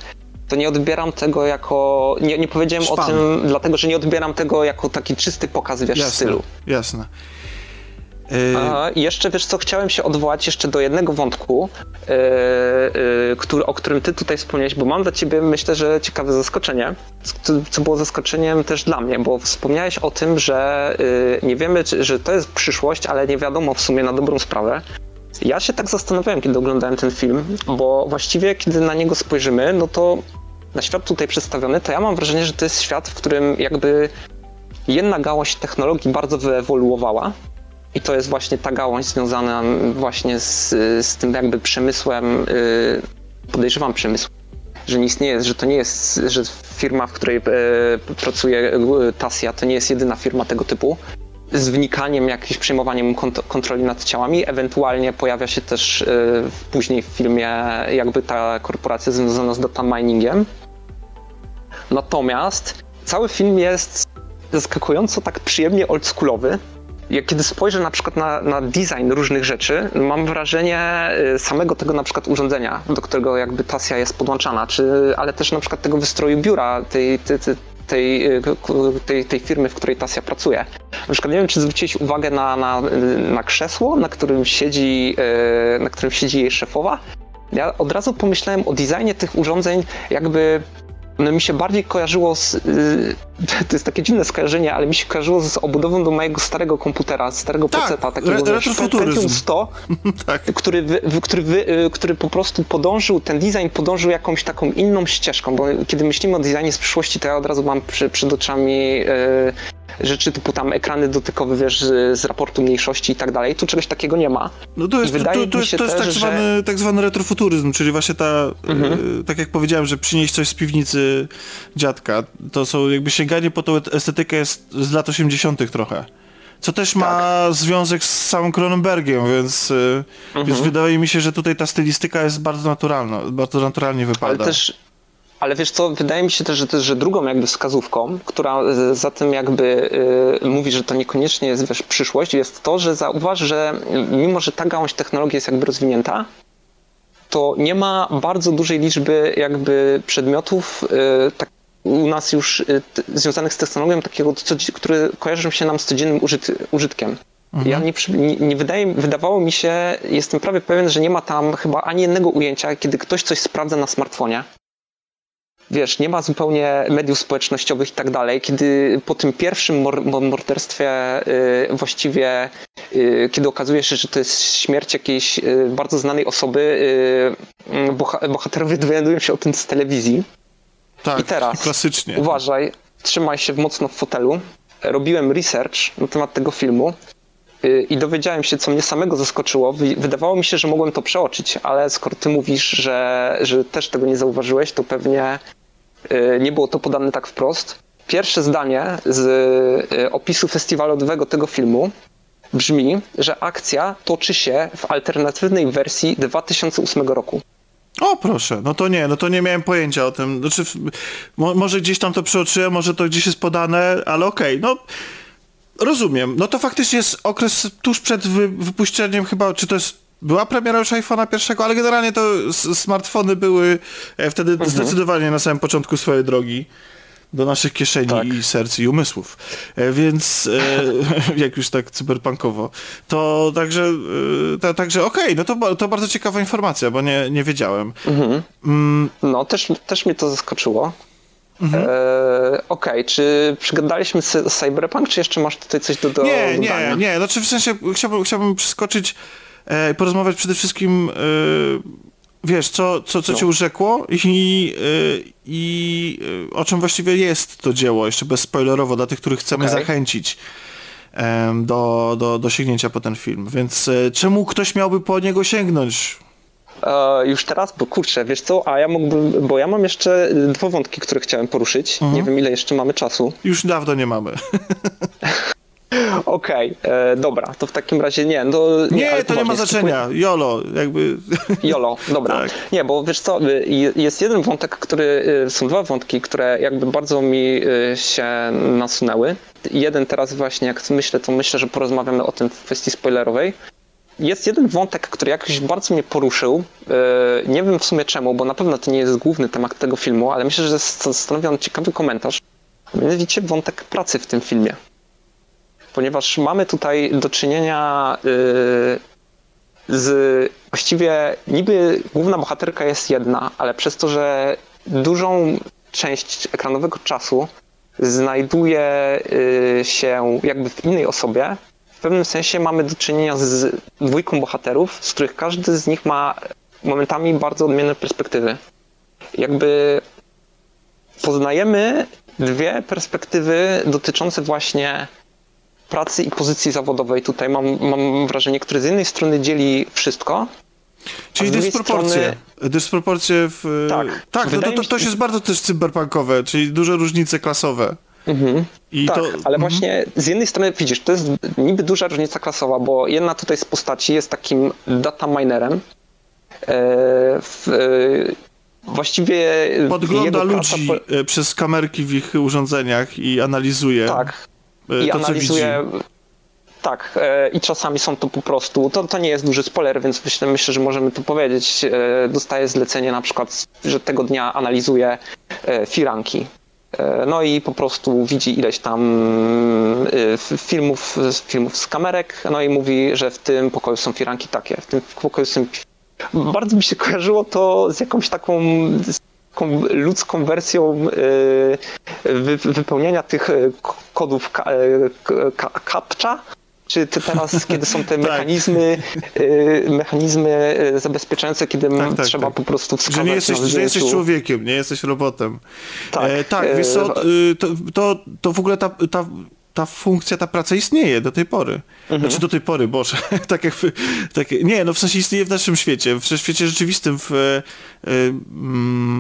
to nie odbieram tego jako. Nie, nie powiedziałem o Szpan. tym, dlatego że nie odbieram tego jako taki czysty pokaz wiesz, jasne, stylu. Jasne. A, i jeszcze wiesz co, chciałem się odwołać jeszcze do jednego wątku, yy, yy, który, o którym ty tutaj wspomniałeś, bo mam dla ciebie myślę, że ciekawe zaskoczenie, co, co było zaskoczeniem też dla mnie, bo wspomniałeś o tym, że yy, nie wiemy, czy, że to jest przyszłość, ale nie wiadomo w sumie na dobrą sprawę. Ja się tak zastanawiałem, kiedy oglądałem ten film, bo właściwie kiedy na niego spojrzymy, no to na świat tutaj przedstawiony, to ja mam wrażenie, że to jest świat, w którym jakby jedna gałąź technologii bardzo wyewoluowała i to jest właśnie ta gałąź związana właśnie z, z tym jakby przemysłem, y, podejrzewam przemysł, że nie istnieje, że to nie jest, że firma, w której e, pracuje Tasja, to nie jest jedyna firma tego typu, z wnikaniem, jakimś przejmowaniem kont kontroli nad ciałami. Ewentualnie pojawia się też y, później w filmie jakby ta korporacja związana z data miningiem. Natomiast cały film jest zaskakująco tak przyjemnie oldschoolowy. Jak kiedy spojrzę na przykład na, na design różnych rzeczy, mam wrażenie y, samego tego na przykład urządzenia, do którego jakby Tasja jest podłączana, czy, ale też na przykład tego wystroju biura, tej, tej, tej, y, tej, tej firmy, w której Tasja pracuje. Na przykład nie wiem, czy zwróciłeś uwagę na, na, na krzesło, na którym, siedzi, y, na którym siedzi jej szefowa. Ja od razu pomyślałem o designie tych urządzeń, jakby no mi się bardziej kojarzyło z. Yy, <laughs> to jest takie dziwne skojarzenie, ale mi się kojarzyło z obudową do mojego starego komputera, starego tak, peceta, takiego re, Pentium 100, <laughs> tak. który, wy, który, wy, y, który po prostu podążył, ten design podążył jakąś taką inną ścieżką, bo kiedy myślimy o designie z przyszłości, to ja od razu mam przy, przed oczami yy, rzeczy typu tam ekrany dotykowe, wiesz, z raportu mniejszości i tak dalej. Tu czegoś takiego nie ma. No to jest, to, to, to jest, to jest też, tak, zwany, że... tak zwany retrofuturyzm, czyli właśnie ta, mhm. e, tak jak powiedziałem, że przynieść coś z piwnicy dziadka, to są jakby sięganie po tą estetykę jest z lat 80. trochę. Co też ma tak. związek z samym Cronenbergiem, więc, e, mhm. więc wydaje mi się, że tutaj ta stylistyka jest bardzo naturalna, bardzo naturalnie wypada. Ale też ale wiesz co, wydaje mi się też, że, też, że drugą jakby wskazówką, która za tym jakby y, mówi, że to niekoniecznie jest wiesz, przyszłość, jest to, że zauważ, że mimo, że ta gałąź technologii jest jakby rozwinięta, to nie ma bardzo dużej liczby jakby przedmiotów y, tak, u nas już y, związanych z technologią takiego, co, które kojarzą się nam z codziennym użyt, użytkiem. Mhm. Ja nie, nie, nie wydaje, wydawało mi się, jestem prawie pewien, że nie ma tam chyba ani jednego ujęcia, kiedy ktoś coś sprawdza na smartfonie wiesz, nie ma zupełnie mediów społecznościowych i tak dalej, kiedy po tym pierwszym mor morderstwie y, właściwie, y, kiedy okazuje się, że to jest śmierć jakiejś y, bardzo znanej osoby, y, mm, boha bohaterowie <laughs> dowiadują się o tym z telewizji. Tak, I teraz klasycznie. uważaj, trzymaj się mocno w fotelu. Robiłem research na temat tego filmu y, i dowiedziałem się, co mnie samego zaskoczyło. Wydawało mi się, że mogłem to przeoczyć, ale skoro ty mówisz, że, że też tego nie zauważyłeś, to pewnie Y, nie było to podane tak wprost. Pierwsze zdanie z y, opisu festiwalowego tego filmu brzmi, że akcja toczy się w alternatywnej wersji 2008 roku. O proszę, no to nie, no to nie miałem pojęcia o tym. Znaczy, mo może gdzieś tam to przeoczyłem, może to gdzieś jest podane, ale okej, okay, no rozumiem. No to faktycznie jest okres tuż przed wy wypuszczeniem chyba, czy to jest była premiera już iPhone'a pierwszego, ale generalnie to smartfony były e, wtedy mhm. zdecydowanie na samym początku swojej drogi do naszych kieszeni tak. i serc i umysłów. E, więc e, <laughs> jak już tak cyberpunkowo, to także, to, także okej, okay, no to, to bardzo ciekawa informacja, bo nie, nie wiedziałem. Mhm. Mm. No, też, też mnie to zaskoczyło. Mhm. E, Okej, okay. czy przygadaliśmy Cyberpunk, czy jeszcze masz tutaj coś do, do Nie, dodania? nie, nie. Znaczy w sensie chciałbym, chciałbym przeskoczyć e, porozmawiać przede wszystkim, e, wiesz, co, co, co no. cię urzekło i, e, i o czym właściwie jest to dzieło, jeszcze bezspoilerowo, dla tych, których chcemy okay. zachęcić do, do, do sięgnięcia po ten film. Więc czemu ktoś miałby po niego sięgnąć? E, już teraz, bo kurczę, wiesz co, a ja mógłbym, bo ja mam jeszcze dwa wątki, które chciałem poruszyć. Mhm. Nie wiem, ile jeszcze mamy czasu. Już dawno nie mamy. <laughs> Okej, okay, e, dobra, to w takim razie nie. No, nie, nie to nie ma znaczenia. Jolo, jakby. Jolo, dobra. Tak. Nie, bo wiesz co, y, jest jeden wątek, który, y, są dwa wątki, które jakby bardzo mi y, się nasunęły. Jeden teraz właśnie, jak myślę, to myślę, że porozmawiamy o tym w kwestii spoilerowej. Jest jeden wątek, który jakoś bardzo mnie poruszył. Nie wiem w sumie czemu, bo na pewno to nie jest główny temat tego filmu, ale myślę, że stanowi on ciekawy komentarz. Mianowicie wątek pracy w tym filmie ponieważ mamy tutaj do czynienia y, z właściwie niby główna bohaterka jest jedna, ale przez to, że dużą część ekranowego czasu znajduje y, się jakby w innej osobie, w pewnym sensie mamy do czynienia z dwójką bohaterów, z których każdy z nich ma momentami bardzo odmienne perspektywy. Jakby poznajemy dwie perspektywy dotyczące właśnie pracy i pozycji zawodowej. Tutaj mam, mam wrażenie, które z jednej strony dzieli wszystko, Czyli dysproporcje. Strony... Dysproporcje w... Tak. Tak, no to, to, to jest bardzo też cyberpunkowe, czyli duże różnice klasowe. Mhm. I tak, to... ale mhm. właśnie z jednej strony widzisz, to jest niby duża różnica klasowa, bo jedna tutaj z postaci jest takim data minerem. E, e, właściwie podgląda ludzi po... E, przez kamerki w ich urządzeniach i analizuje. Tak. I to, analizuje tak, e, i czasami są to po prostu, to, to nie jest duży spoiler, więc myślę, myślę, że możemy to powiedzieć. E, dostaje zlecenie na przykład, że tego dnia analizuje e, firanki. No i po prostu widzi ileś tam filmów, filmów z kamerek, no i mówi, że w tym pokoju są firanki takie, w tym pokoju są... Bardzo mi się kojarzyło to z jakąś taką taką ludzką wersją wypełniania tych kodów CAPTCHA, czy ty teraz, <laughs> kiedy są te tak. mechanizmy, mechanizmy zabezpieczające, kiedy tak, tak, trzeba tak. po prostu wskazać że nie jesteś, że jesteś człowiekiem, nie jesteś robotem. Tak, e, tak wiesz co, y, to, to, to w ogóle ta, ta ta funkcja, ta praca istnieje do tej pory. Mhm. Znaczy do tej pory, Boże. <laughs> tak jak, tak, nie, no w sensie istnieje w naszym świecie. W świecie rzeczywistym w y, y,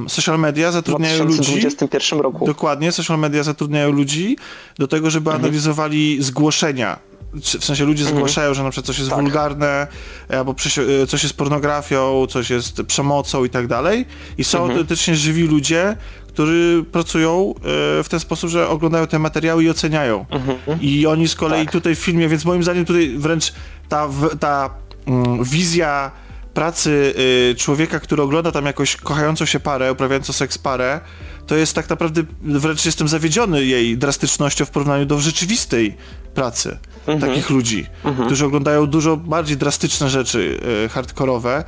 social media zatrudniają ludzi. W 2021 roku. Dokładnie, social media zatrudniają ludzi do tego, żeby mhm. analizowali zgłoszenia w sensie ludzie mhm. zgłaszają, że na przykład coś jest tak. wulgarne, albo e, coś jest pornografią, coś jest przemocą i tak dalej. I są mhm. autentycznie żywi ludzie, którzy pracują e, w ten sposób, że oglądają te materiały i oceniają. Mhm. I oni z kolei tak. tutaj w filmie, więc moim zdaniem tutaj wręcz ta, ta mm, wizja pracy y, człowieka, który ogląda tam jakąś kochającą się parę, uprawiającą seks parę, to jest tak naprawdę, wręcz jestem zawiedziony jej drastycznością w porównaniu do rzeczywistej pracy mhm. takich ludzi, mhm. którzy oglądają dużo bardziej drastyczne rzeczy e, hardkorowe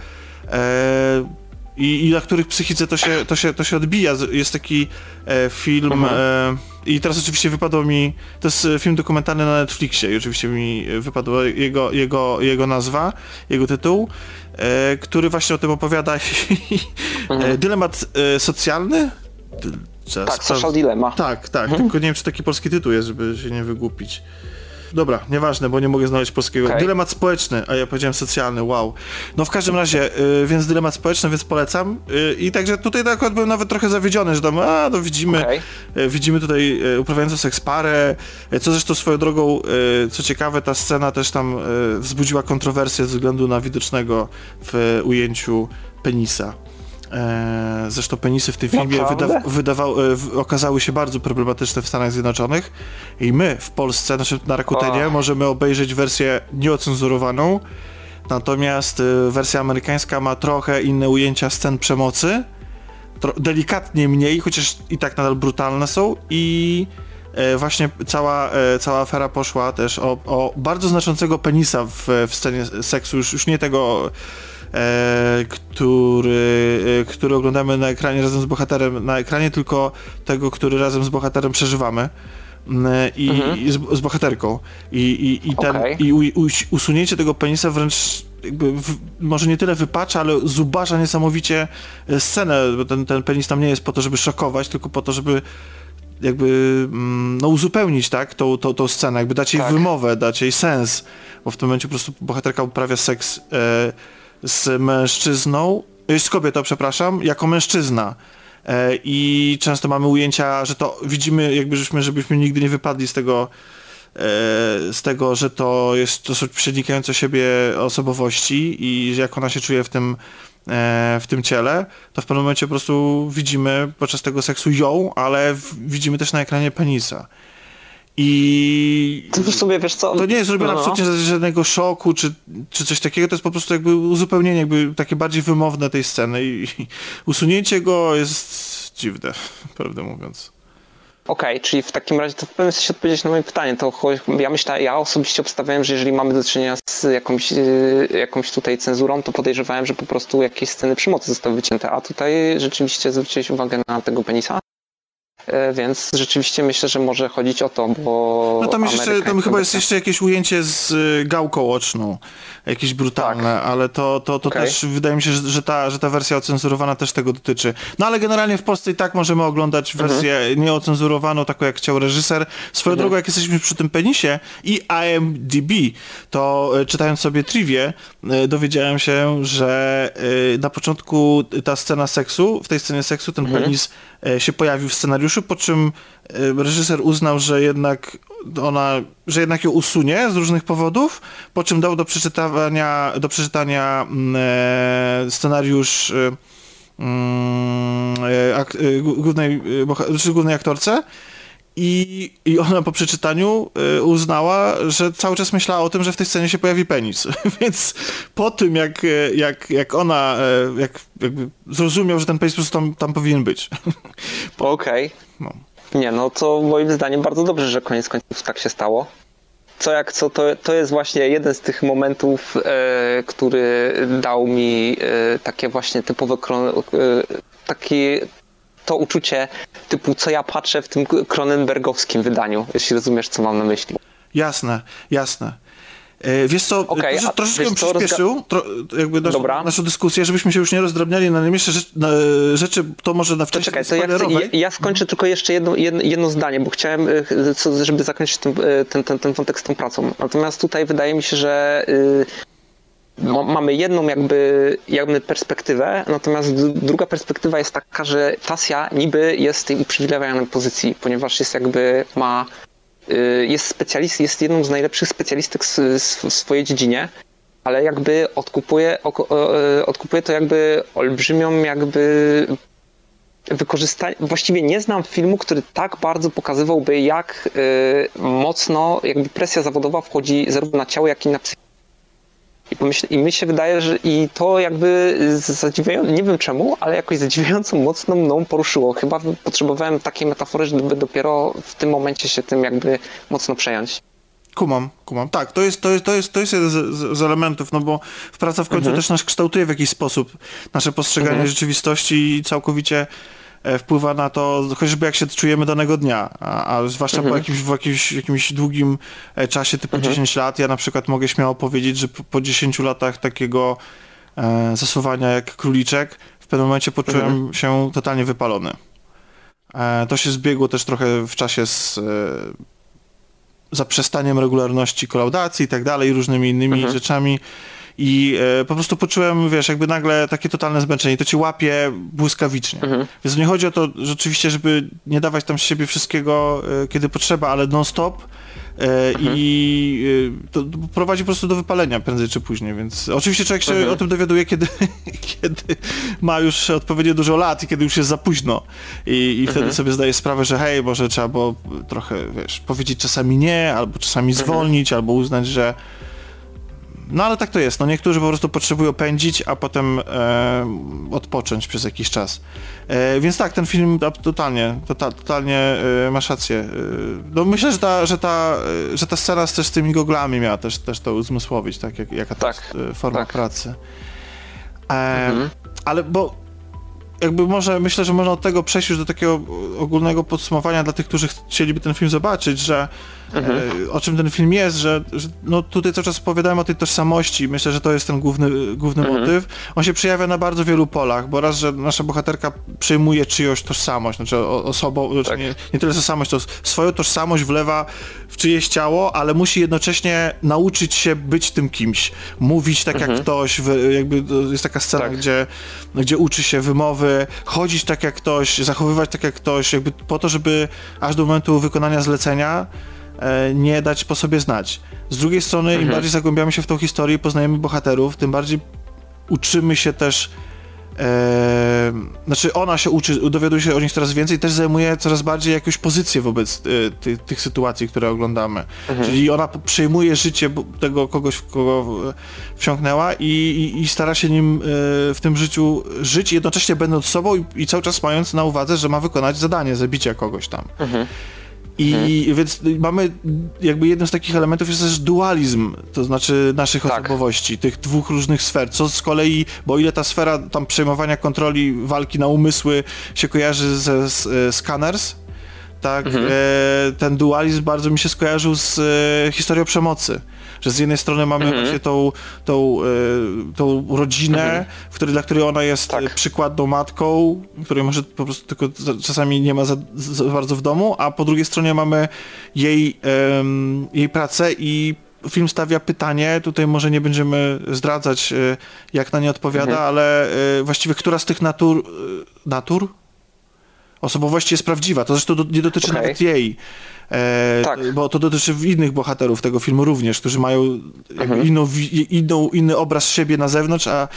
e, i, i, na których psychice to się, to się, to się odbija. Jest taki e, film mhm. e, i teraz oczywiście wypadło mi, to jest film dokumentalny na Netflixie i oczywiście mi wypadła jego, jego, jego nazwa, jego tytuł, e, który właśnie o tym opowiada. <laughs> mhm. Dylemat e, socjalny? tak, social dilemma. Tak, tak, mhm. tylko nie wiem, czy taki polski tytuł jest, żeby się nie wygłupić. Dobra, nieważne, bo nie mogę znaleźć polskiego. Okay. Dylemat społeczny, a ja powiedziałem socjalny, wow. No w każdym razie, y, więc dylemat społeczny, więc polecam. Y, I także tutaj tak akurat byłem nawet trochę zawiedziony, że tam, a, no widzimy, okay. y, widzimy tutaj y, uprawiającą seks parę, y, co zresztą swoją drogą, y, co ciekawe, ta scena też tam wzbudziła kontrowersję ze względu na widocznego w ujęciu penisa. E, zresztą penisy w tym filmie wyda wydawał, e, okazały się bardzo problematyczne w Stanach Zjednoczonych i my w Polsce, znaczy na Rakutenie, oh. możemy obejrzeć wersję nieocenzurowaną, natomiast e, wersja amerykańska ma trochę inne ujęcia scen przemocy, delikatnie mniej, chociaż i tak nadal brutalne są i właśnie cała, cała afera poszła też o, o bardzo znaczącego penisa w, w scenie seksu, już, już nie tego e, który, e, który oglądamy na ekranie razem z bohaterem, na ekranie tylko tego, który razem z bohaterem przeżywamy. Mm, I, mhm. i z, z, bohaterką. I, i, i, ten, okay. i u, u, usunięcie tego penisa wręcz jakby w, może nie tyle wypacza, ale zubaża niesamowicie e, scenę, bo ten, ten penis tam nie jest po to, żeby szokować, tylko po to, żeby jakby mm, no, uzupełnić tak, tą, tą, tą scenę, jakby dać jej tak. wymowę, dać jej sens, bo w tym momencie po prostu bohaterka uprawia seks e, z mężczyzną, y, z kobietą, przepraszam, jako mężczyzna. E, I często mamy ujęcia, że to widzimy, jakby żeśmy, żebyśmy nigdy nie wypadli z tego, e, z tego, że to jest to przenikające siebie osobowości i jak ona się czuje w tym, e, w tym ciele, to w pewnym momencie po prostu widzimy podczas tego seksu ją, ale widzimy też na ekranie penisa. I to, sobie, wiesz co? to nie jest zrobione no. absolutnie z żadnego szoku czy, czy coś takiego, to jest po prostu jakby uzupełnienie, jakby takie bardziej wymowne tej sceny i, i usunięcie go jest dziwne, <laughs> prawdę mówiąc. Okej, okay, czyli w takim razie to w pewnym sensie odpowiedzieć na moje pytanie. To ja myślę, ja osobiście obstawiałem, że jeżeli mamy do czynienia z jakąś, y, jakąś tutaj cenzurą, to podejrzewałem, że po prostu jakieś sceny przemocy zostały wycięte, a tutaj rzeczywiście zwróciłeś uwagę na tego penisa? E, więc rzeczywiście myślę, że może chodzić o to, bo. No tam, jeszcze, tam chyba jest jeszcze jakieś ujęcie z y, gałką oczną, jakieś brutalne, tak. ale to, to, to okay. też wydaje mi się, że, ta, że ta wersja ocenzurowana też tego dotyczy. No ale generalnie w Polsce i tak możemy oglądać mhm. wersję mhm. nieocenzurowaną, taką jak chciał reżyser. Swoją mhm. drogą, jak jesteśmy przy tym penisie i IMDb, to y, czytając sobie trivię, y, dowiedziałem się, że na początku ta scena seksu, w tej scenie seksu ten mhm. penis się pojawił w scenariuszu, po czym reżyser uznał, że jednak ona, że jednak ją usunie z różnych powodów, po czym dał do przeczytania, do przeczytania e, scenariusz e, e, głównej, głównej aktorce i, I ona po przeczytaniu uznała, że cały czas myślała o tym, że w tej scenie się pojawi penis. <laughs> Więc po tym, jak, jak, jak ona jak, zrozumiał, że ten penis po prostu tam, tam powinien być. <laughs> Okej. Okay. No. Nie, no to moim zdaniem bardzo dobrze, że koniec końców tak się stało. Co jak co, to, to jest właśnie jeden z tych momentów, e, który dał mi e, takie właśnie typowe e, takie to uczucie typu co ja patrzę w tym Cronenbergowskim wydaniu, jeśli rozumiesz co mam na myśli. Jasne, jasne. E, wiesz co, okay, trosze, troszeczkę bym przyspieszył tro, jakby naszą, naszą, dyskusję, żebyśmy się już nie rozdrabniali na najmniejsze rzeczy, na, rzeczy to może na wcześniej Czekaj, to ja, ja, ja, skończę tylko jeszcze jedno, jedno, jedno zdanie, bo chciałem, e, żeby zakończyć ten, e, ten, ten, ten wątek z tą pracą. Natomiast tutaj wydaje mi się, że mamy jedną jakby, jakby perspektywę, natomiast druga perspektywa jest taka, że Tasja niby jest w tej uprzywilejowanej pozycji, ponieważ jest jakby ma jest specjalist, jest jedną z najlepszych specjalistek w swojej dziedzinie, ale jakby odkupuje, y, odkupuje to jakby olbrzymią jakby wykorzystanie, właściwie nie znam filmu, który tak bardzo pokazywałby, jak y, mocno jakby presja zawodowa wchodzi zarówno na ciało, jak i na psychikę. I, pomyśl, I mi się wydaje, że i to jakby zadziwiająco, nie wiem czemu, ale jakoś zadziwiająco mocno mną poruszyło. Chyba potrzebowałem takiej metafory, żeby dopiero w tym momencie się tym jakby mocno przejąć. Kumam, kumam. Tak, to jest, to jest, to jest, to jest jeden z, z elementów, no bo praca w końcu mhm. też nas kształtuje w jakiś sposób nasze postrzeganie mhm. rzeczywistości i całkowicie wpływa na to chociażby jak się czujemy danego dnia, a, a zwłaszcza mhm. po jakimś, w jakimś, jakimś długim e, czasie typu mhm. 10 lat, ja na przykład mogę śmiało powiedzieć, że po, po 10 latach takiego e, zasuwania jak króliczek, w pewnym momencie poczułem mhm. się totalnie wypalony. E, to się zbiegło też trochę w czasie z e, zaprzestaniem regularności kolaudacji i tak dalej, różnymi innymi mhm. rzeczami i e, po prostu poczułem, wiesz, jakby nagle takie totalne zmęczenie. To ci łapie błyskawicznie. Mhm. Więc nie chodzi o to rzeczywiście, żeby nie dawać tam z siebie wszystkiego, e, kiedy potrzeba, ale non-stop. E, mhm. I e, to prowadzi po prostu do wypalenia prędzej czy później, więc oczywiście człowiek się mhm. o tym dowiaduje, kiedy, <laughs> kiedy ma już odpowiednio dużo lat i kiedy już jest za późno i, i wtedy mhm. sobie zdaje sprawę, że hej, może trzeba było trochę, wiesz, powiedzieć czasami nie, albo czasami mhm. zwolnić, albo uznać, że no ale tak to jest. No niektórzy po prostu potrzebują pędzić, a potem e, odpocząć przez jakiś czas. E, więc tak, ten film totalnie, tota, totalnie e, masz rację. E, no myślę, że ta, że ta, e, że ta scena też z tymi goglami miała też, też to uzmysłowić, tak? Jak, jaka to tak, jest e, forma tak. pracy. Mhm. Ale bo jakby może, myślę, że można od tego przejść już do takiego ogólnego podsumowania dla tych, którzy chcieliby ten film zobaczyć, że mhm. e, o czym ten film jest, że, że, no tutaj cały czas opowiadałem o tej tożsamości, myślę, że to jest ten główny, główny mhm. motyw. On się przejawia na bardzo wielu polach, bo raz, że nasza bohaterka przejmuje czyjąś tożsamość, znaczy osobą, znaczy tak. nie, nie tyle tożsamość, to swoją tożsamość wlewa w czyjeś ciało, ale musi jednocześnie nauczyć się być tym kimś, mówić tak mhm. jak ktoś, jakby jest taka scena, tak. gdzie, gdzie uczy się wymowy, chodzić tak jak ktoś, zachowywać tak jak ktoś, jakby po to, żeby aż do momentu wykonania zlecenia nie dać po sobie znać. Z drugiej strony, mhm. im bardziej zagłębiamy się w tą historię i poznajemy bohaterów, tym bardziej uczymy się też e, znaczy ona się uczy, dowiaduje się o nich coraz więcej i też zajmuje coraz bardziej jakąś pozycję wobec e, ty, tych sytuacji, które oglądamy. Mhm. Czyli ona przejmuje życie tego kogoś, w kogo wsiąknęła i, i, i stara się nim e, w tym życiu żyć, jednocześnie będąc sobą i, i, cały czas mając na uwadze, że ma wykonać zadanie zabicia kogoś tam. Mhm. I hmm. więc mamy jakby jednym z takich elementów jest też dualizm, to znaczy naszych tak. osobowości, tych dwóch różnych sfer, co z kolei, bo ile ta sfera tam przejmowania kontroli, walki na umysły się kojarzy ze z, Scanners, tak, mhm. e, ten dualizm bardzo mi się skojarzył z e, historią przemocy. Że z jednej strony mamy mhm. właśnie tą, tą, e, tą rodzinę, mhm. w której, dla której ona jest tak. przykładną matką, której może po prostu tylko czasami nie ma za, za bardzo w domu, a po drugiej stronie mamy jej, jej pracę i film stawia pytanie, tutaj może nie będziemy zdradzać, e, jak na nie odpowiada, mhm. ale e, właściwie która z tych natur, natur? Osobowości jest prawdziwa, to zresztą nie dotyczy okay. nawet jej. E, tak. Bo to dotyczy innych bohaterów tego filmu również, którzy mają mhm. inną, inną, inny obraz siebie na zewnątrz, a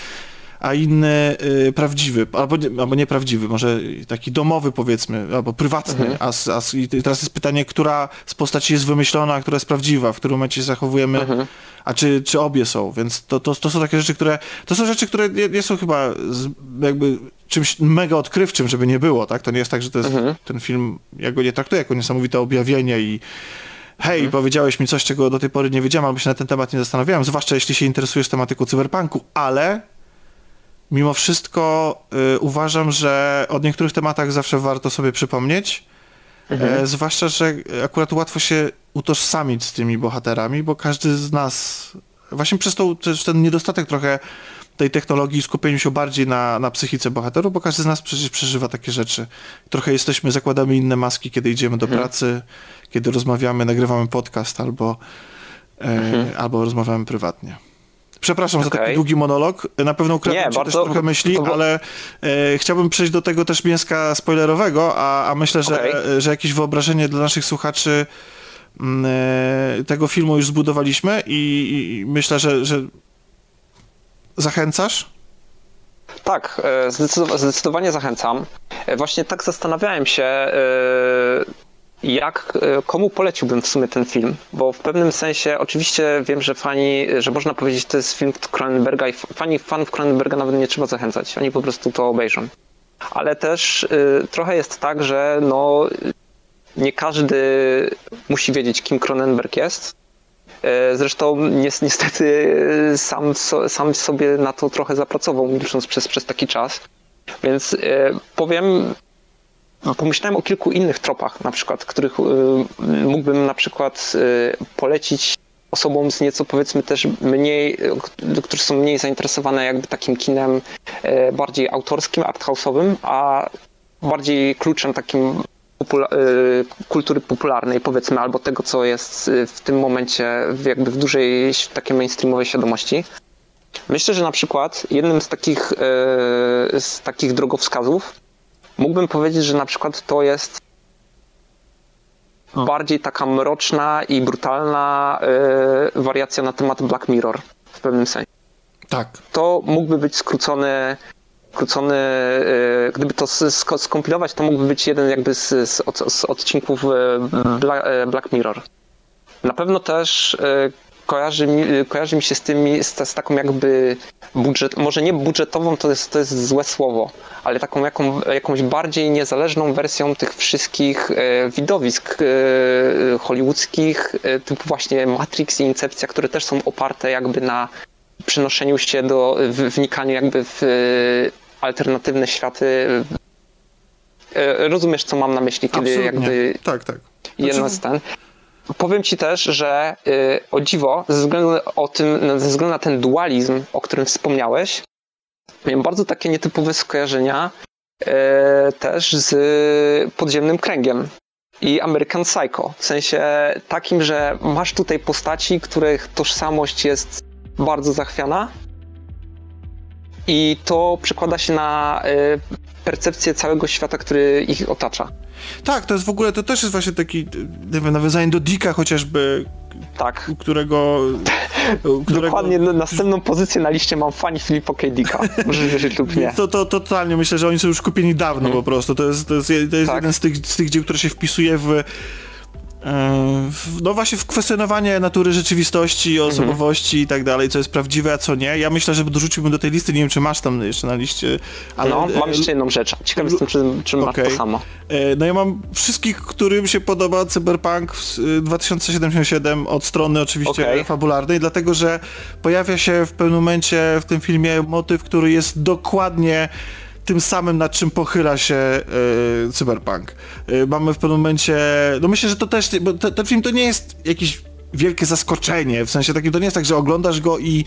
a inny y, prawdziwy, albo, nie, albo nieprawdziwy, może taki domowy powiedzmy, albo prywatny. Mhm. A, a, I teraz jest pytanie, która z postaci jest wymyślona, a która jest prawdziwa, w którym momencie zachowujemy, mhm. a czy, czy obie są. Więc to, to, to są takie rzeczy, które, to są rzeczy, które nie, nie są chyba z, jakby czymś mega odkrywczym, żeby nie było, tak? To nie jest tak, że to jest mhm. ten film, ja go nie traktuję jako niesamowite objawienie i hej, mhm. powiedziałeś mi coś, czego do tej pory nie wiedziałem, albo się na ten temat nie zastanawiałem, zwłaszcza jeśli się interesujesz tematyką cyberpunku, ale mimo wszystko y, uważam, że o niektórych tematach zawsze warto sobie przypomnieć. Mhm. E, zwłaszcza, że akurat łatwo się utożsamić z tymi bohaterami, bo każdy z nas, właśnie przez to, ten niedostatek trochę tej technologii skupieniu się bardziej na, na psychice bohaterów, bo każdy z nas przecież przeżywa takie rzeczy. Trochę jesteśmy, zakładamy inne maski, kiedy idziemy do mhm. pracy, kiedy rozmawiamy, nagrywamy podcast albo, e, mhm. albo rozmawiamy prywatnie. Przepraszam okay. za taki długi monolog. Na pewno ukradłem ci bardzo... też trochę myśli, ale e, chciałbym przejść do tego też mięska spoilerowego, a, a myślę, że, okay. że jakieś wyobrażenie dla naszych słuchaczy m, mm, e, tego filmu już zbudowaliśmy i, i myślę, że, że zachęcasz? Tak, e, zdecydowanie zachęcam. E, właśnie tak zastanawiałem się, e, jak, komu poleciłbym w sumie ten film? Bo w pewnym sensie oczywiście wiem, że fani, że można powiedzieć, to jest film Cronenberga i fani, fanów Cronenberga nawet nie trzeba zachęcać, oni po prostu to obejrzą. Ale też trochę jest tak, że no, nie każdy musi wiedzieć, kim Cronenberg jest. Y, zresztą niestety sam, sam sobie na to trochę zapracował, milcząc przez, przez taki czas. Więc y, powiem, no, pomyślałem o kilku innych tropach, na przykład, których mógłbym na przykład polecić osobom z nieco powiedzmy też mniej, którzy są mniej zainteresowane jakby takim kinem bardziej autorskim, arthouse'owym, a bardziej kluczem takim popula kultury popularnej, powiedzmy, albo tego, co jest w tym momencie jakby w dużej takiej mainstreamowej świadomości. Myślę, że na przykład jednym z takich, z takich drogowskazów mógłbym powiedzieć, że na przykład to jest bardziej taka mroczna i brutalna y, wariacja na temat Black Mirror w pewnym sensie. Tak. To mógłby być skrócony, skrócony y, gdyby to skompilować, to mógłby być jeden jakby z, z, z odcinków y, Bla, Black Mirror. Na pewno też kojarzy mi, kojarzy mi się z tymi, z, z, taką jakby budżet, może nie budżetową, to jest, to jest złe słowo, ale taką jaką, jakąś bardziej niezależną wersją tych wszystkich e, widowisk e, hollywoodzkich, e, typu właśnie Matrix i Incepcja, które też są oparte jakby na przenoszeniu się do, w, wnikaniu jakby w e, alternatywne światy. E, rozumiesz, co mam na myśli, kiedy Absolutnie. jakby tak, tak. Znaczy... jedno z ten. Powiem ci też, że yy, o dziwo, ze względu, o tym, ze względu na ten dualizm, o którym wspomniałeś, miałem bardzo takie nietypowe skojarzenia yy, też z podziemnym kręgiem i American Psycho. W sensie takim, że masz tutaj postaci, których tożsamość jest bardzo zachwiana i to przekłada się na yy, percepcję całego świata, który ich otacza. Tak, to jest w ogóle, to też jest właśnie taki, nie wiem, nawiązanie do Dicka chociażby, tak. którego, <laughs> którego... Dokładnie, następną pozycję na liście mam fani Filipa K. Dicka. <laughs> Możesz wierzyć lub nie. To, to, to totalnie, myślę, że oni są już kupieni dawno hmm. po prostu. To jest, to jest, to jest tak. jeden z tych, z tych dzieł, które się wpisuje w no właśnie w kwestionowanie natury rzeczywistości, mhm. osobowości i tak dalej, co jest prawdziwe, a co nie. Ja myślę, że dorzuciłbym do tej listy, nie wiem, czy masz tam jeszcze na liście, ale... No, mam jeszcze jedną rzecz. Ciekaw jestem, czy, czy okay. masz to samo. E, no ja mam wszystkich, którym się podoba Cyberpunk 2077 od strony oczywiście okay. fabularnej, dlatego, że pojawia się w pewnym momencie w tym filmie motyw, który jest dokładnie tym samym, nad czym pochyla się y, Cyberpunk. Y, mamy w pewnym momencie, no myślę, że to też, bo te, ten film to nie jest jakiś wielkie zaskoczenie, w sensie takim to nie jest tak, że oglądasz go i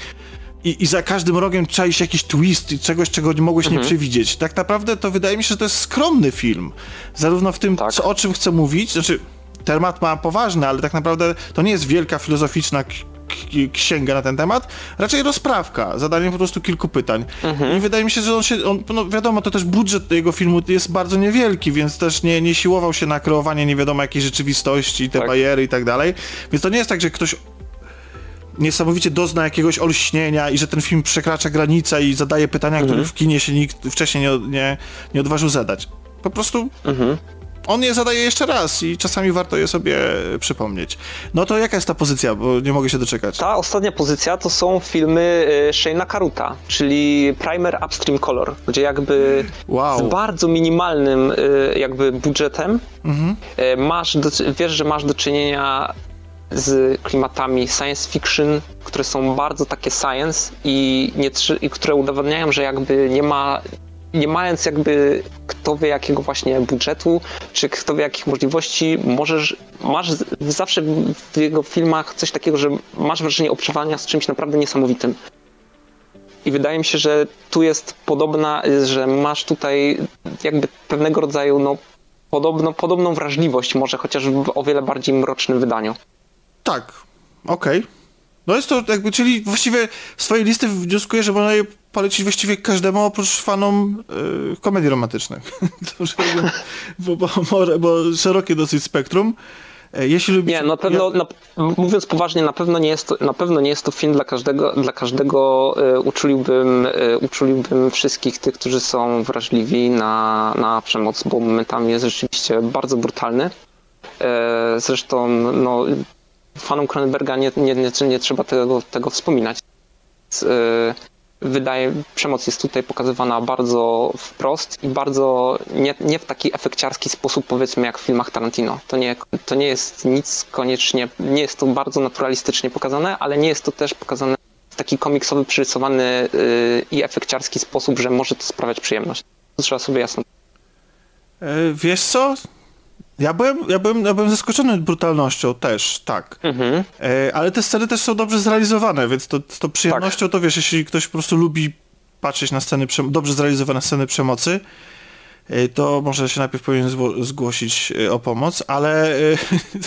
i, i za każdym rogiem czai się jakiś twist i czegoś, czego nie mogłeś mhm. nie przewidzieć. Tak naprawdę to wydaje mi się, że to jest skromny film. Zarówno w tym, tak. co, o czym chcę mówić, znaczy temat ma poważny, ale tak naprawdę to nie jest wielka filozoficzna księga na ten temat, raczej rozprawka, zadanie po prostu kilku pytań. Mhm. I wydaje mi się, że on się, on, no wiadomo, to też budżet jego filmu jest bardzo niewielki, więc też nie, nie siłował się na kreowanie nie wiadomo jakiej rzeczywistości, te tak. bariery i tak dalej. Więc to nie jest tak, że ktoś niesamowicie dozna jakiegoś olśnienia i że ten film przekracza granicę i zadaje pytania, mhm. które w kinie się nikt wcześniej nie, nie, nie odważył zadać. Po prostu mhm. On je zadaje jeszcze raz i czasami warto je sobie przypomnieć. No to jaka jest ta pozycja, bo nie mogę się doczekać. Ta ostatnia pozycja to są filmy y, Shane'a Karuta, czyli Primer Upstream Color, gdzie jakby wow. z bardzo minimalnym y, jakby budżetem mhm. Y, masz, do, wiesz, że masz do czynienia z klimatami science fiction, które są bardzo takie science i, nie, i które udowadniają, że jakby nie ma nie mając jakby kto wie jakiego właśnie budżetu, czy kto wie jakich możliwości, możesz, masz zawsze w jego filmach coś takiego, że masz wrażenie obcowania z czymś naprawdę niesamowitym. I wydaje mi się, że tu jest podobna, że masz tutaj jakby pewnego rodzaju no, podobno, podobną wrażliwość, może chociaż w o wiele bardziej mrocznym wydaniu. Tak, okej. Okay. No jest to jakby, czyli właściwie swojej listy wnioskuję, że można je polecić właściwie każdemu oprócz fanom yy, komedii romantycznych. <laughs> to, bo, bo, bo, bo, szerokie dosyć spektrum. E, jeśli lubicie... Nie, na pewno, na, mówiąc poważnie, na pewno nie jest to, na pewno nie jest to film dla każdego, dla każdego y, uczuliłbym, y, uczuliłbym wszystkich tych, którzy są wrażliwi na, na przemoc, bo momentami jest rzeczywiście bardzo brutalny. Zresztą no, fanom Cronenberga nie, nie, nie, nie trzeba tego, tego wspominać. Yy, wydaje, przemoc jest tutaj pokazywana bardzo wprost i bardzo nie, nie w taki efekciarski sposób, powiedzmy, jak w filmach Tarantino. To nie, to nie jest nic koniecznie, nie jest to bardzo naturalistycznie pokazane, ale nie jest to też pokazane w taki komiksowy, przerysowany yy, i efekciarski sposób, że może to sprawiać przyjemność. To trzeba sobie jasno. E, wiesz co? Ja byłem, ja, byłem, ja byłem zaskoczony brutalnością też, tak. Mhm. E, ale te sceny też są dobrze zrealizowane, więc to, to przyjemnością tak. to wiesz, jeśli ktoś po prostu lubi patrzeć na sceny, dobrze zrealizowane sceny przemocy, e, to może się najpierw powinien zgłosić e, o pomoc, ale e,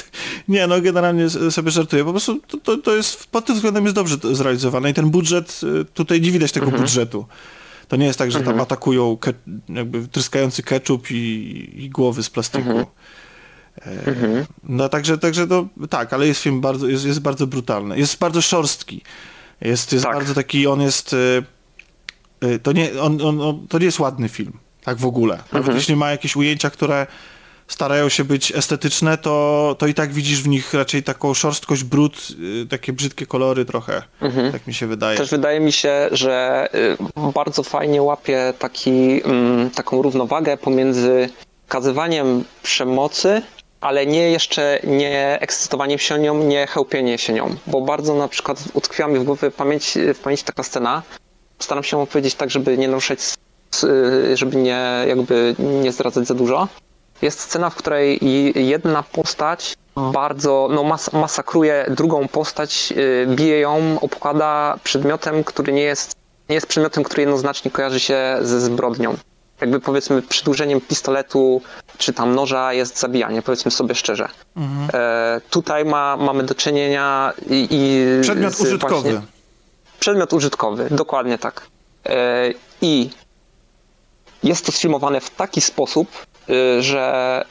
<laughs> nie, no generalnie sobie żartuję. Po prostu to, to, to, jest, pod tym względem jest dobrze zrealizowane i ten budżet, tutaj nie widać tego mhm. budżetu. To nie jest tak, że mhm. tam atakują ke, jakby tryskający ketchup i, i głowy z plastiku. Mhm. Mhm. No także, także to, tak, ale jest film bardzo, jest, jest bardzo brutalny. Jest bardzo szorstki. Jest, jest tak. bardzo taki, on jest... Y, y, to nie, on, on, on, to nie jest ładny film, tak w ogóle. Nawet mhm. jeśli ma jakieś ujęcia, które starają się być estetyczne, to, to i tak widzisz w nich raczej taką szorstkość, brud, y, takie brzydkie kolory trochę, mhm. tak mi się wydaje. Też wydaje mi się, że bardzo fajnie łapie taki, mm, taką równowagę pomiędzy pokazywaniem przemocy ale nie jeszcze nie ekscytowaniem się nią, nie chełpienie się nią, bo bardzo na przykład utkwiła mi w głowie pamięć, w pamięci taka scena. Staram się opowiedzieć tak, żeby nie naruszać, żeby nie jakby nie zdradzać za dużo. Jest scena, w której jedna postać bardzo no, mas masakruje drugą postać, y, bije ją, obkłada przedmiotem, który nie jest, nie jest przedmiotem, który jednoznacznie kojarzy się ze zbrodnią jakby powiedzmy przedłużeniem pistoletu czy tam noża jest zabijanie, powiedzmy sobie szczerze. Mhm. E, tutaj ma, mamy do czynienia i... i przedmiot użytkowy. Właśnie, przedmiot użytkowy, dokładnie tak. E, I jest to sfilmowane w taki sposób, że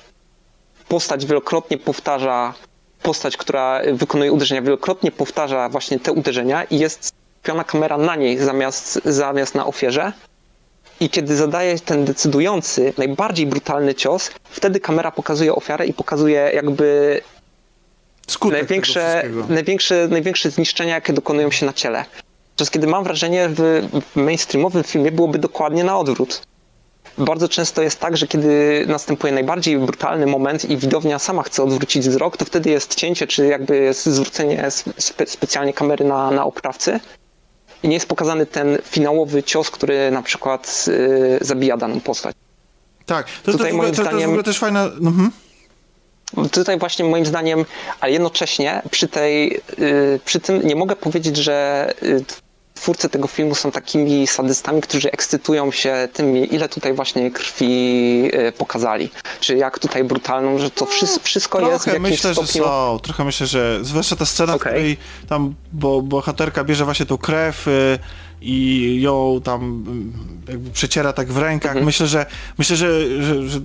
postać wielokrotnie powtarza, postać, która wykonuje uderzenia, wielokrotnie powtarza właśnie te uderzenia i jest skupiona kamera na niej zamiast, zamiast na ofierze. I kiedy zadaje ten decydujący, najbardziej brutalny cios, wtedy kamera pokazuje ofiarę i pokazuje jakby Skutek największe, największe, największe zniszczenia, jakie dokonują się na ciele. Podczas kiedy mam wrażenie, w, w mainstreamowym filmie byłoby dokładnie na odwrót. Bardzo często jest tak, że kiedy następuje najbardziej brutalny moment i widownia sama chce odwrócić wzrok, to wtedy jest cięcie, czy jakby jest zwrócenie spe, specjalnie kamery na, na oprawcy nie jest pokazany ten finałowy cios, który na przykład y, zabija daną postać. Tak, to, Tutaj to, moim to, to jest w zdaniem- ogóle też fajna... Mhm. Tutaj właśnie moim zdaniem, ale jednocześnie przy tej, y, przy tym nie mogę powiedzieć, że y, twórcy tego filmu są takimi sadystami, którzy ekscytują się tym, ile tutaj właśnie krwi y, pokazali. Czy jak tutaj brutalną, że to wszystko, wszystko jest w Trochę jakimś myślę, że stopniu... są. Trochę myślę, że zwłaszcza ta scena, w Okej. której tam bo, bohaterka bierze właśnie tą krew y, i ją tam y, jakby przeciera tak w rękach. Mhm. Myślę, że myślę, że, że, że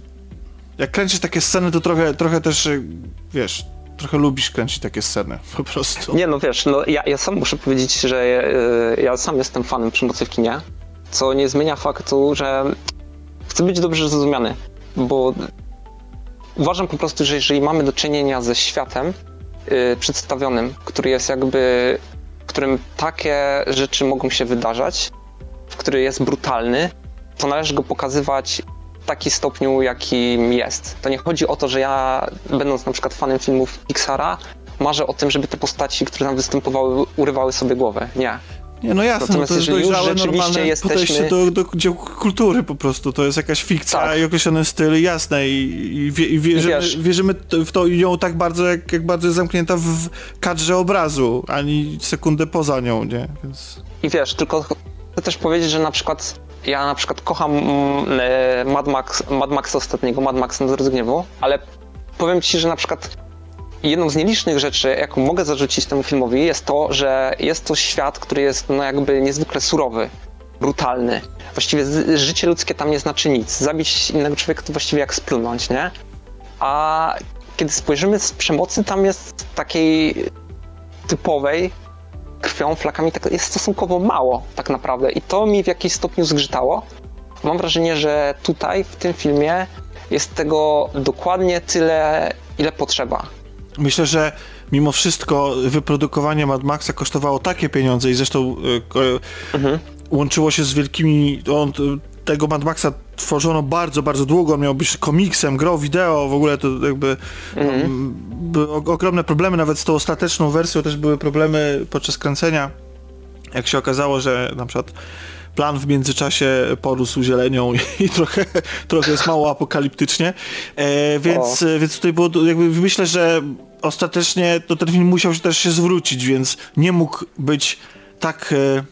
jak kręcisz takie sceny, to trochę, trochę też y, wiesz, trochę lubisz kręcić takie sceny po prostu. Nie, no wiesz, no ja, ja sam muszę powiedzieć, że y, ja sam jestem fanem przemocy w kinie, co nie zmienia faktu, że chcę być dobrze zrozumiany, bo uważam po prostu, że jeżeli mamy do czynienia ze światem y, przedstawionym, który jest jakby, w którym takie rzeczy mogą się wydarzać, w który jest brutalny, to należy go pokazywać w takim stopniu, jakim jest. To nie chodzi o to, że ja, będąc na przykład fanem filmów Pixara, marzę o tym, żeby te postaci, które tam występowały, urywały sobie głowę. Nie. Nie, no jasne, no Natomiast to jest dojrzałe, normalne jesteśmy- podejście do, do działu kultury po prostu. To jest jakaś fikcja Tak. i określony styl, jasne. I, i, wie, i wierzymy, wierzymy w to i ją tak bardzo, jak, jak bardzo jest zamknięta w, w kadrze obrazu, ani sekundę poza nią, nie? Więc... I wiesz, tylko chcę też powiedzieć, że na przykład ja na przykład kocham mm, e, Mad Max, Mad Maxa ostatniego, Mad Max drodze gniewu, ale powiem ci, że na przykład jedną z nielicznych rzeczy, jaką mogę zarzucić temu filmowi, jest to, że jest to świat, który jest no jakby niezwykle surowy, brutalny. Właściwie życie ludzkie tam nie znaczy nic. Zabić innego człowieka to właściwie jak splunąć, nie? A kiedy spojrzymy z przemocy, tam jest takiej typowej, krwią, flakami, tak jest stosunkowo mało tak naprawdę i to mi w jakimś stopniu zgrzytało. Mam wrażenie, że tutaj w tym filmie jest tego dokładnie tyle, ile potrzeba. Myślę, że mimo wszystko wyprodukowanie Mad Maxa kosztowało takie pieniądze i zresztą y, ko- Mhm. łączyło się z wielkimi... On, tego Mad Maxa tworzono bardzo, bardzo długo. On miał być komiksem, grą wideo, w ogóle to jakby były o- ogromne problemy, nawet z tą ostateczną wersją też były problemy podczas kręcenia. Jak się okazało, że na przykład plan w międzyczasie porósł zielenią i, <laughs> trochę, trochę jest mało apokaliptycznie, e, więc, e, więc tutaj było to jakby myślę, że ostatecznie to ten film musiał się też się zwrócić, więc nie mógł być tak e,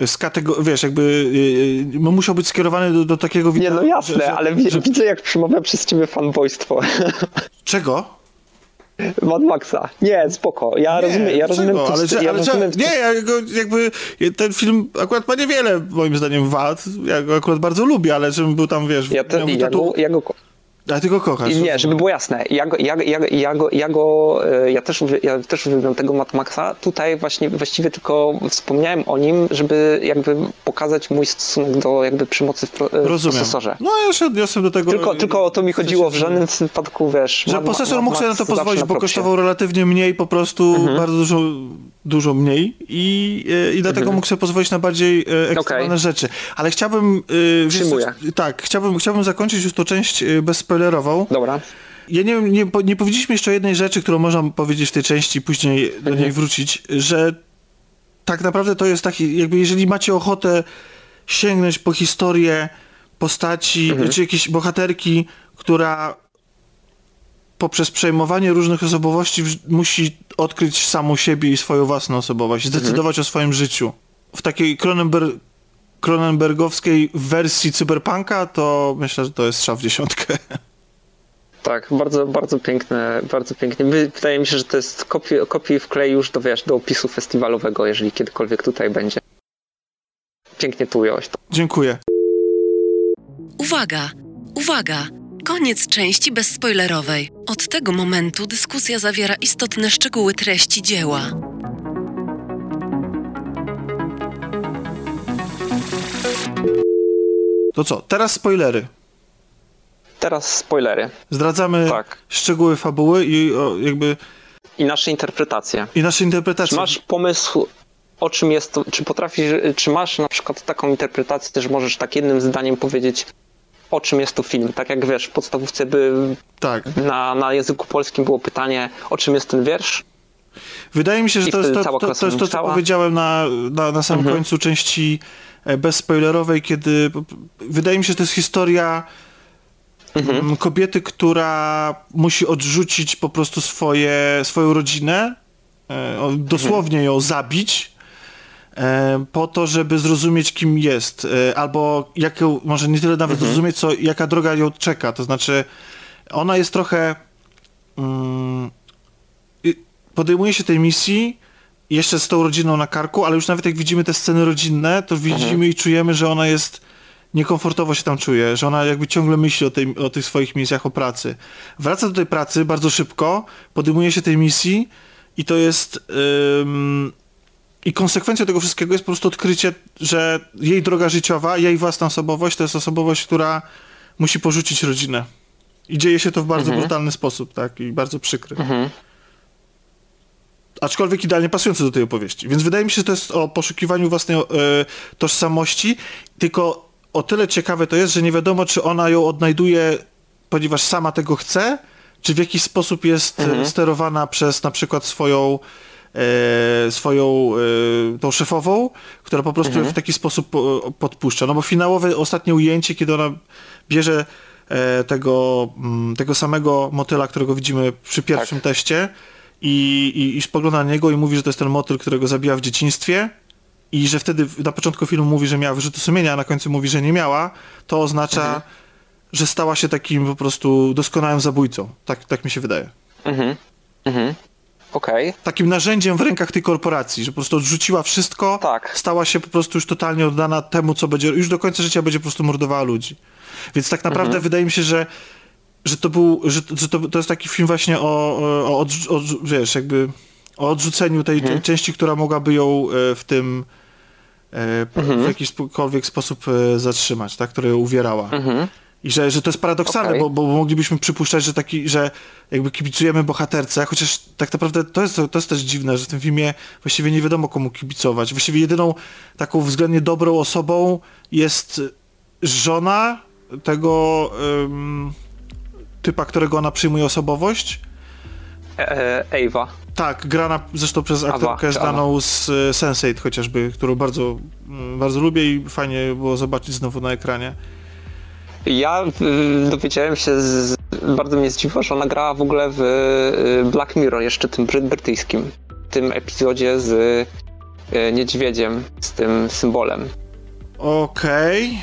z kategor- wiesz, jakby e, musiał być skierowany do, do takiego Nie, no jasne, że- ale że- widzę jak przemawia przez ciebie fanboystwo <laughs> Czego? Mad Maxa. Nie, spoko. Ja rozumiem, ja rozumiem, czego? to, ale, że, ja ale rozumiem nie, ja go jakby ten film akurat ma niewiele moim zdaniem wad. Ja go akurat bardzo lubię, ale żebym był tam, wiesz, ja, te, ja, go, ja go A ty go kochasz. I nie, żeby było jasne, ja go, ja, ja, ja go, ja, go e, ja, też, ja też uwielbiam tego Mad Maxa. Tutaj właśnie właściwie tylko wspomniałem o nim, żeby jakby pokazać mój stosunek do jakby przemocy w, pro, e, Rozumiem. procesorze. No ja się odniosłem do tego. Tylko, tylko o to mi chodziło, w żadnym wypadku, wiesz... Że procesor mógł sobie na to pozwolić, na bo kosztował relatywnie mniej, po prostu Mhm. bardzo dużo, dużo mniej i, e, i dlatego mógł sobie pozwolić na bardziej e, ekstremalne Mhm. Okej. rzeczy. Ale chciałbym... e, wiesz Przyjmuję. tak, chciałbym, chciałbym zakończyć już tą część bezspoilerową. Dobra. Ja nie nie, nie powiedzieliśmy jeszcze o jednej rzeczy, którą można powiedzieć w tej części, później do Mhm. niej wrócić, że tak naprawdę to jest taki, jakby jeżeli macie ochotę sięgnąć po historię postaci, Mhm. czy jakiejś bohaterki, która poprzez przejmowanie różnych osobowości musi odkryć samą siebie i swoją własną osobowość, Mhm. zdecydować o swoim życiu. W takiej Cronenberg, Cronenbergowskiej wersji cyberpunka, to myślę, że to jest strzał w dziesiątkę. <laughs> Tak, bardzo, bardzo piękne, bardzo pięknie. Wy- Wydaje mi się, że to jest kopi, kopi wklej już do, wiesz, do opisu festiwalowego, jeżeli kiedykolwiek tutaj będzie. Pięknie tu ująłeś to. Dziękuję. Uwaga! Uwaga! Koniec części bezspoilerowej. Od tego momentu dyskusja zawiera istotne szczegóły treści dzieła. To co, teraz spoilery. Teraz spoilery. Zdradzamy Tak. szczegóły fabuły i o, jakby I nasze interpretacje. i nasze Czy interpretacje. masz pomysł, o czym jest to, czy potrafisz, czy masz na przykład taką interpretację, że możesz tak jednym zdaniem powiedzieć, o czym jest to film? Tak jak wiesz, w podstawówce by Tak. na, na języku polskim było pytanie, o czym jest ten wiersz? Wydaje mi się, że to jest to, to, to, jest to, co powiedziałem na, na, na samym mhm. końcu części e, bezspoilerowej, kiedy wydaje mi się, że to jest historia mhm. Mm, kobiety, która musi odrzucić po prostu swoje, swoją rodzinę, e, dosłownie ją zabić, e, po to, żeby zrozumieć, kim jest, albo jaką, może nie tyle nawet mhm. zrozumieć, co jaka droga ją czeka. To znaczy, ona jest trochę. Mm, podejmuje się tej misji jeszcze z tą rodziną na karku, ale już nawet jak widzimy te sceny rodzinne, to widzimy mhm. i czujemy, że ona jest niekomfortowo się tam czuje, że ona jakby ciągle myśli o, tej, o tych swoich misjach, o pracy. Wraca do tej pracy bardzo szybko, podejmuje się tej misji i to jest... Ym, I konsekwencją tego wszystkiego jest po prostu odkrycie, że jej droga życiowa, jej własna osobowość to jest osobowość, która musi porzucić rodzinę. I dzieje się to w bardzo mhm. brutalny sposób, tak? I bardzo przykry. Mhm aczkolwiek idealnie pasujący do tej opowieści. Więc wydaje mi się, że to jest o poszukiwaniu własnej e, tożsamości, tylko o tyle ciekawe to jest, że nie wiadomo, czy ona ją odnajduje, ponieważ sama tego chce, czy w jakiś sposób jest mhm. sterowana przez na przykład swoją e, swoją e, tą szefową, która po prostu mhm. w taki sposób po, podpuszcza. No bo finałowe ostatnie ujęcie, kiedy ona bierze e, tego, m, mm, tego samego motyla, którego widzimy przy pierwszym tak. teście, i, i, i spogląda na niego i mówi, że to jest ten motyl, którego zabija w dzieciństwie i że wtedy na początku filmu mówi, że miała wyrzuty sumienia, a na końcu mówi, że nie miała, to oznacza, mhm. że stała się takim po prostu doskonałym zabójcą. Tak, tak mi się wydaje. Mhm. Mhm. Okay. Takim narzędziem w rękach tej korporacji, że po prostu odrzuciła wszystko, tak. stała się po prostu już totalnie oddana temu, co będzie, już do końca życia będzie po prostu mordowała ludzi. Więc tak naprawdę mhm. wydaje mi się, że że to był, że, że to, to jest taki film właśnie o, o, o, o wiesz, jakby o odrzuceniu tej, mhm. części, która mogłaby ją e, w tym e, mhm. w jakikolwiek sposób e, zatrzymać, tak, która ją uwierała. Mhm. I że, że to jest paradoksalne, okay. bo, bo moglibyśmy przypuszczać, że taki, że jakby kibicujemy bohaterce, chociaż tak naprawdę to jest, to jest też dziwne, że w tym filmie właściwie nie wiadomo komu kibicować. Właściwie jedyną taką względnie dobrą osobą jest żona tego um, typa, którego ona przyjmuje osobowość. Ewa. E, tak, grana zresztą przez aktorkę znaną z e, Sense8 chociażby, którą bardzo, mm, bardzo lubię i fajnie było zobaczyć znowu na ekranie. Ja y, dowiedziałem się, z, bardzo mnie zdziwiło, że ona grała w ogóle w y, Black Mirror, jeszcze tym brytyjskim, w tym epizodzie z y, niedźwiedziem, z tym symbolem. Okej.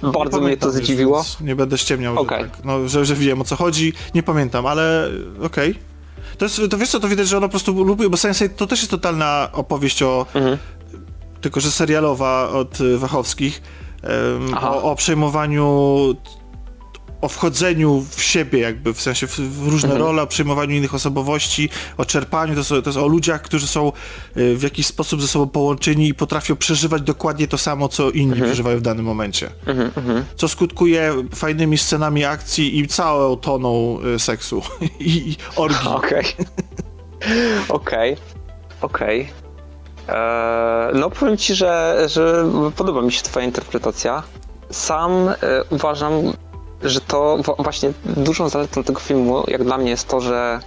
Okay. Bardzo mnie to zdziwiło. Nie będę ściemniał, okay. że, tak, no, że, że wiem o co chodzi. Nie pamiętam, ale okej. Okay. To, jest, to wiesz co, to widać, że ona po prostu lubi, bo Sensei to też jest totalna opowieść o... Mhm. Tylko, że serialowa od Wachowskich. Um, o, o przejmowaniu o wchodzeniu w siebie jakby, w sensie w, w różne mhm. role, o przyjmowaniu innych osobowości, o czerpaniu, to, jest, to jest o ludziach, którzy są y, w jakiś sposób ze sobą połączeni i potrafią przeżywać dokładnie to samo, co inni mhm. przeżywają w danym momencie. Mhm, mhm. co skutkuje fajnymi scenami akcji i całą toną y, seksu <laughs> i, i orgii. Okej. Okej. Okej. Eee, no powiem ci, że, że podoba mi się twoja interpretacja. Sam e, uważam, że to właśnie dużą zaletą tego filmu, jak dla mnie, jest to, że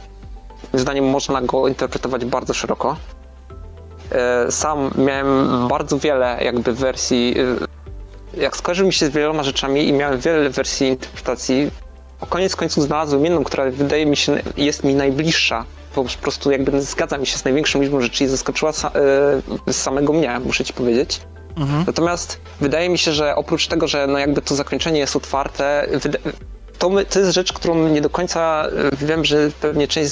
moim zdaniem można go interpretować bardzo szeroko. E, sam miałem bardzo wiele jakby wersji, e, jak skojarzył mi się z wieloma rzeczami i miałem wiele wersji interpretacji, o koniec końców znalazłem jedną, która wydaje mi się, jest mi najbliższa, po prostu jakby zgadza mi się z największą liczbą rzeczy i zaskoczyła e, samego mnie, muszę ci powiedzieć. Mhm. Natomiast wydaje mi się, że oprócz tego, że no jakby to zakończenie jest otwarte, to, my, to jest rzecz, którą nie do końca e, wiem, że pewnie część,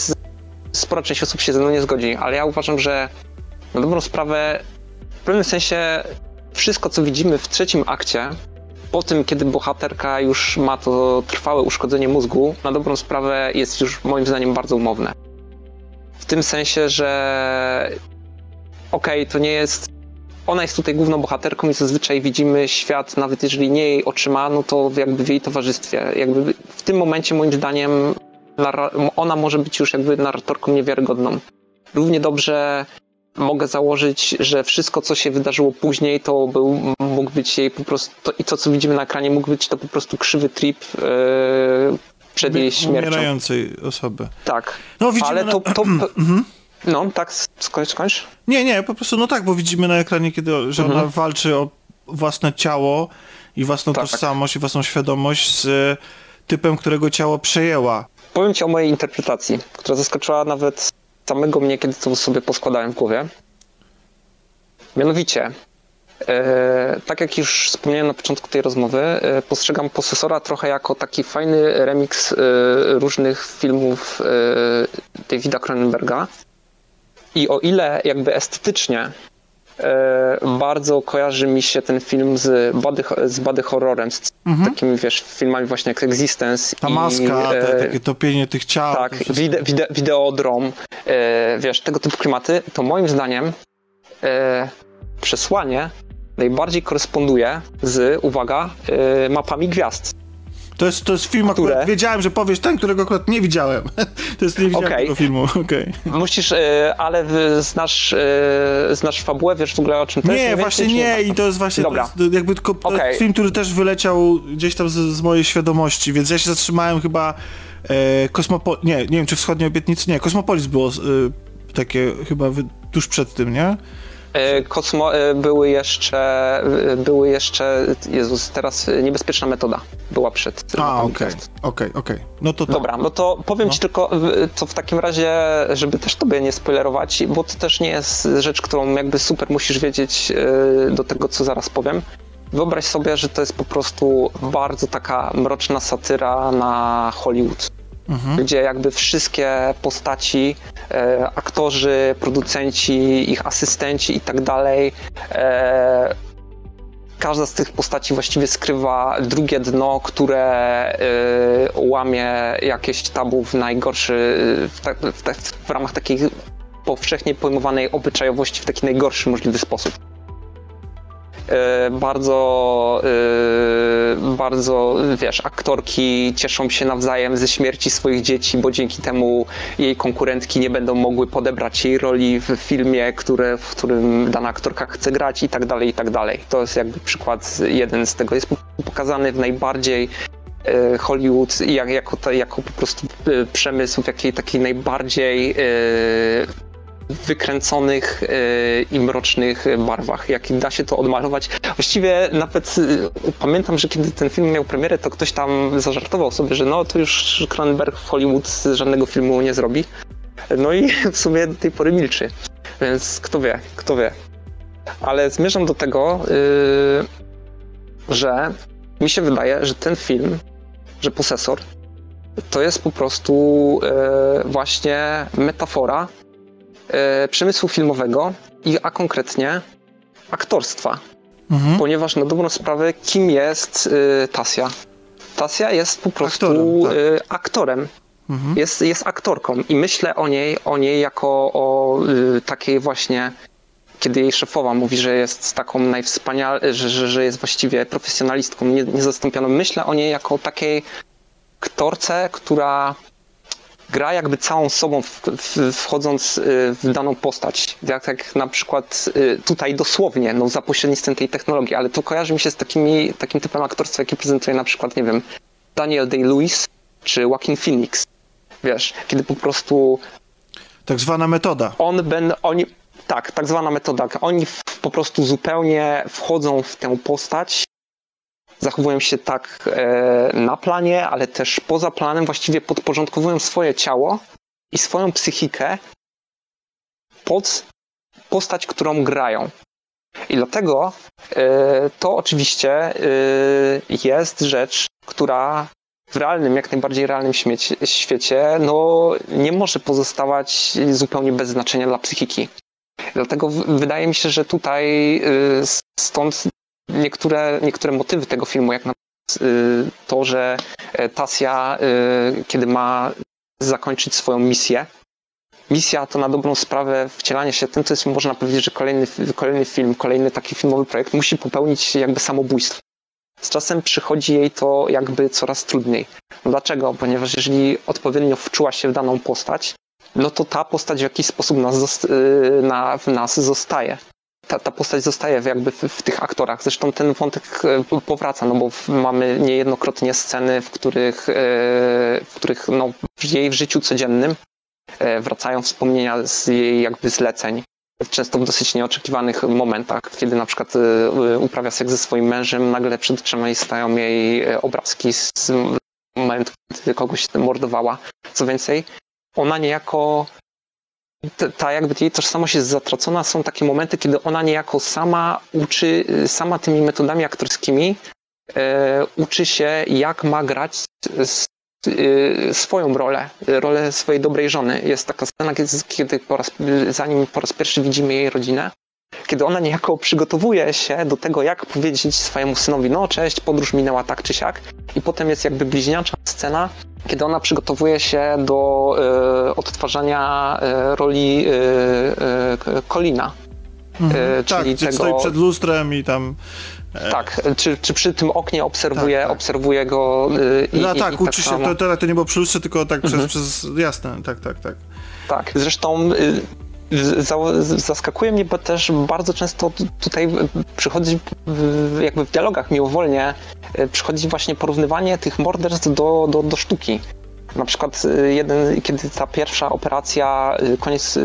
spora część osób się ze mną nie zgodzi, ale ja uważam, że na dobrą sprawę w pewnym sensie wszystko, co widzimy w trzecim akcie, po tym, kiedy bohaterka już ma to trwałe uszkodzenie mózgu, na dobrą sprawę jest już moim zdaniem bardzo umowne. W tym sensie, że okej, okay, to nie jest ona jest tutaj główną bohaterką i zazwyczaj widzimy świat, nawet jeżeli nie jej oczyma, no to jakby w jej towarzystwie. Jakby w tym momencie moim zdaniem ona może być już jakby narratorką niewiarygodną. Równie dobrze mogę założyć, że wszystko, co się wydarzyło później, to był, mógł być jej po prostu, to, i to, co widzimy na ekranie, mógł być to po prostu krzywy trip yy, przed jej śmiercią. Umierającej osoby. Tak, no, widzimy ale to, to, <clears throat> mhm. No, tak, skończ, skończ. Nie, nie, po prostu no tak, bo widzimy na ekranie, kiedy, że Mhm. ona walczy o własne ciało i własną Tak. tożsamość i własną świadomość z e, typem, którego ciało przejęła. Powiem ci o mojej interpretacji, która zaskoczyła nawet samego mnie, kiedy to sobie poskładałem w głowie. Mianowicie, e, tak jak już wspomniałem na początku tej rozmowy, e, postrzegam posesora trochę jako taki fajny remix e, różnych filmów e, Davida Cronenberga. I o ile jakby estetycznie e, bardzo kojarzy mi się ten film z body, z body horrorem, z takimi wiesz, filmami właśnie jak Existence Ta i, maska, e, te, takie topienie tych ciał. tak, wide, wide, wideodrom, e, wiesz, tego typu klimaty, to moim zdaniem przesłanie najbardziej koresponduje z, uwaga, mapami gwiazd. To jest, to jest film, Które? akurat wiedziałem, że powiesz ten, którego akurat nie widziałem. <laughs> to jest nie widziałem Okej. tego filmu, okej. Musisz, e, ale znasz, e, znasz fabułę, wiesz w ogóle o czym to jest? Nie, właśnie nie i to jest właśnie Dobra. To jest jakby tylko Okej. film, który też wyleciał gdzieś tam z, z mojej świadomości, więc ja się zatrzymałem chyba e, Kosmopo... Nie, nie wiem czy Wschodnie Obietnicy, nie, Kosmopolis było e, takie chyba wy, tuż przed tym, nie? E, Kosmo, e, były jeszcze, e, były jeszcze, Jezus, teraz niebezpieczna metoda była przed. A, okej, okej, okej. No to tak. Dobra, no to powiem No. ci tylko, to w takim razie, żeby też tobie nie spoilerować, bo to też nie jest rzecz, którą jakby super musisz wiedzieć do tego, co zaraz powiem. Wyobraź sobie, że to jest po prostu bardzo taka mroczna satyra na Hollywood, Mhm. gdzie jakby wszystkie postaci, e, aktorzy, producenci, ich asystenci i tak dalej, e, każda z tych postaci właściwie skrywa drugie dno, które y, łamie jakieś tabu w najgorszy, w, ta, w, ta, w ramach takiej powszechnie pojmowanej obyczajowości w taki najgorszy możliwy sposób. Y, bardzo, y, bardzo, wiesz, aktorki cieszą się nawzajem ze śmierci swoich dzieci, bo dzięki temu jej konkurentki nie będą mogły podebrać jej roli w filmie, które, w którym dana aktorka chce grać i tak dalej, i tak dalej. To jest jakby przykład jeden z tego. Jest pokazany w najbardziej e, Hollywood jak, jako, jako po prostu e, przemysł w jakiej takiej najbardziej e, wykręconych e, i mrocznych barwach. Jak da się to odmalować. Właściwie nawet e, pamiętam, że kiedy ten film miał premierę, to ktoś tam zażartował sobie, że no to już Cronenberg w Hollywood żadnego filmu nie zrobi. No i <laughs> w sumie do tej pory milczy. Więc kto wie, kto wie. Ale zmierzam do tego, yy, że mi się wydaje, że ten film, że Posesor, to jest po prostu yy, właśnie metafora yy, przemysłu filmowego, i, a konkretnie aktorstwa. Mhm. Ponieważ na dobrą sprawę, kim jest yy, Tasja? Tasja jest po prostu Aktorem, tak. yy, aktorem Mhm. jest, jest aktorką i myślę o niej, o niej jako o y, takiej właśnie, kiedy jej szefowa mówi, że jest taką najwspanial, że, że, że jest właściwie profesjonalistką nie, niezastąpioną. Myślę o niej jako o takiej aktorce, która gra jakby całą sobą w, w, wchodząc y, w daną postać. Jak, jak na przykład y, tutaj dosłownie, no za pośrednictwem tej technologii, ale to kojarzy mi się z takimi, takim typem aktorstwa, jaki prezentuje na przykład, nie wiem, Daniel Day-Lewis czy Joaquin Phoenix. Wiesz, kiedy po prostu Tak zwana metoda. on ben, oni, tak, tak zwana metoda, oni w, po prostu zupełnie wchodzą w tę postać, zachowują się tak e, na planie, ale też poza planem, właściwie podporządkowują swoje ciało i swoją psychikę pod postać, którą grają. I dlatego e, to oczywiście e, jest rzecz, która w realnym, jak najbardziej realnym świecie, no nie może pozostawać zupełnie bez znaczenia dla psychiki. Dlatego wydaje mi się, że tutaj stąd niektóre, niektóre motywy tego filmu, jak na y, to, że e, Tasja, y, kiedy ma zakończyć swoją misję, misja to na dobrą sprawę wcielanie się, tym to jest można powiedzieć, że kolejny, kolejny film, kolejny taki filmowy projekt musi popełnić jakby samobójstwo. Z czasem przychodzi jej to jakby coraz trudniej. No Dlaczego? Ponieważ jeżeli odpowiednio wczuła się w daną postać, no to ta postać w jakiś sposób nas, yy, na, w nas zostaje. Ta, ta postać zostaje jakby w, w tych aktorach. Zresztą ten wątek yy, powraca, no bo mamy niejednokrotnie sceny, w których, yy, w których no, w jej życiu codziennym wracają wspomnienia z jej jakby zleceń często w dosyć nieoczekiwanych momentach, kiedy na przykład uprawia seks ze swoim mężem, nagle przed oczami stają jej obrazki z momentu, kiedy kogoś mordowała. Co więcej, ona niejako ta jakby jej tożsamość jest zatracona, są takie momenty, kiedy ona niejako sama uczy, sama tymi metodami aktorskimi e, uczy się, jak ma grać z, e, swoją rolę, rolę swojej dobrej żony. Jest taka scena, kiedy, kiedy po raz, zanim po raz pierwszy widzimy jej rodzinę, kiedy ona niejako przygotowuje się do tego, jak powiedzieć swojemu synowi, no cześć, podróż minęła tak czy siak, i potem jest jakby bliźniacza scena, kiedy ona przygotowuje się do y, odtwarzania y, roli y, Colina. Mhm. czyli tak, tego... stoi przed lustrem i tam... Tak, czy, czy przy tym oknie obserwuje, tak, tak. obserwuje go i, No tak, i, uczy tak się, samo... to, to, nie było przy lustrze, tylko tak mhm. przez, przez, jasne, tak, tak, tak. Tak, zresztą zaskakuje mnie, bo też bardzo często tutaj przychodzi jakby w dialogach miłowolnie e, przychodzi właśnie porównywanie tych morderstw do, do, do sztuki. Na przykład y, jeden, kiedy ta pierwsza operacja, y, koniec,